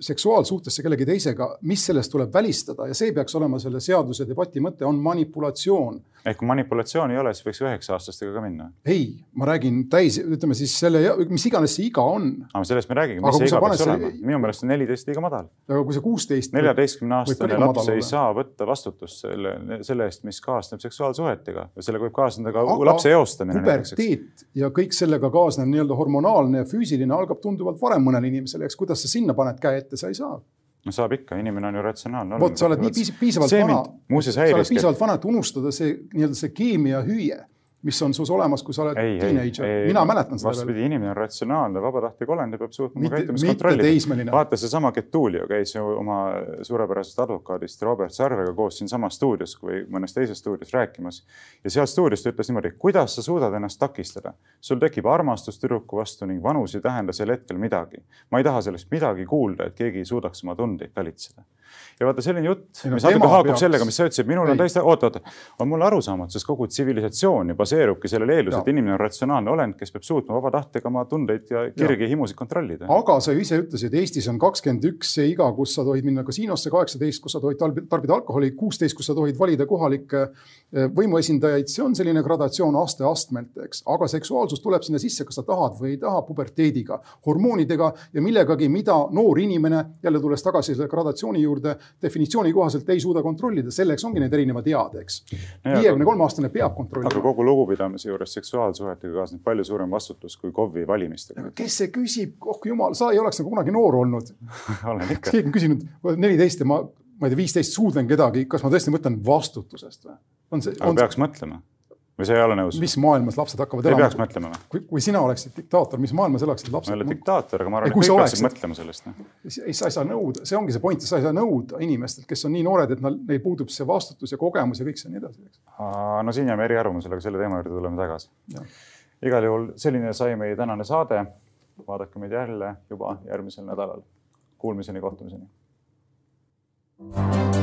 seksuaalsuhtesse kellegi teisega, mis sellest tuleb välistada ja see peaks olema selle seaduse debati mõte, on manipulatsioon ehk kui manipulatsiooni ei ole, siis võiks üheksa aastastega ka minna. ei, ma räägin täis, ütleme siis selle, mis iganes see iga on. aga sellest me räägime, mis see iga peaks olema see... minu meelest on neliteist liiga madal. aga kui see kuusteist. neljateistkümne aastane laps ei saa võtta vastutust selle, selle eest, mis kaasneb seksuaalsuhetega ja sellega võib kaasneda ka aga lapse eostamine. puberteet ja kõik sellega kaasnev nii-öelda hormonaalne ja füüsiline algab tunduvalt varem mõnel inimesel, eks kuidas sa sinna paned käe ette, sa ei saa no saab ikka, inimene on ju ratsionaalne. vot sa oled nii piisavalt vana, sa oled piisavalt vana, et unustada see nii-öelda see keemia hüüe mis on sus olemas, kui sa oled teenager. mina mäletan seda vastupidi, inimene on ratsionaalne, vabatahtlik olend ja peab suutma oma käitumist kontrollida. vaata, seesama Getulio käis ju oma suurepärasest advokaadist Robert Sarvega koos siinsamas stuudios või mõnes teises stuudios rääkimas. ja seal stuudios ta ütles niimoodi, kuidas sa suudad ennast takistada. sul tekib armastus tüdruku vastu ning vanus ei tähenda sel hetkel midagi. ma ei taha sellest midagi kuulda, et keegi ei suudaks oma tundeid talitseda ja vaata selline jutt, mis natuke haakub peaks... sellega, mis sa ütlesid, minul ei. on täiesti, oota, oota, on mul arusaamatu, sest kogu tsivilisatsioon ju baseerubki sellel eeldusel, et inimene on ratsionaalne olend, kes peab suutma vaba tahtega oma tundeid ja kirgi ja himusid kontrollida. aga sa ju ise ütlesid, Eestis on kakskümmend üks see iga, kus sa tohid minna kasiinosse, kaheksateist, kus sa tohid tarbida alkoholi, kuusteist, kus sa tohid valida kohalikke eh, võimuesindajaid, see on selline gradatsioon aste-astmelt, eks, aga seksuaalsus tuleb sinna sisse, kas sa tahad või ei taha, puberteediga, hormoonidega ja millegagi, mida noor inimene, jälle tulles tagasi selle gradatsiooni juurde, definitsiooni kohaselt ei suuda kontrollida, selleks ongi need erinevad ead, eks. viiekümne kolme aastane peab kontrollima. aga kogu lugupidamise juures seksuaalsuhetega kaasneb palju suurem vastutus kui KOV-i valimistega. kes see küsib, oh jumal, sa ei oleks nagu kunagi noor olnud olen ikka. keegi on küsinud, neliteist ja ma, ma ei tea, viisteist suudlen kedagi, kas ma tõesti mõtlen vastutusest või? on see? aga on... peaks mõtlema või sa ei ole nõus? mis maailmas lapsed hakkavad elama? ei peaks mõtlema või? kui, kui sina oleksid diktaator, mis maailmas elaksid lapsed? ma ei ole diktaator, aga ma arvan, et kõik peaksid mõtlema sellest. Noh. ei, sa ei saa nõuda, see ongi see point, sa ei saa nõuda inimestelt, kes on nii noored, et neil puudub see vastutus ja kogemus ja kõik see nii edasi, eks. no siin jääme eriarvamusele, aga selle teema juurde tuleme tagasi. igal juhul selline sai meie tänane saade. vaadake meid jälle juba järgmisel nädalal. Kuulmiseni, kohtumiseni. thank you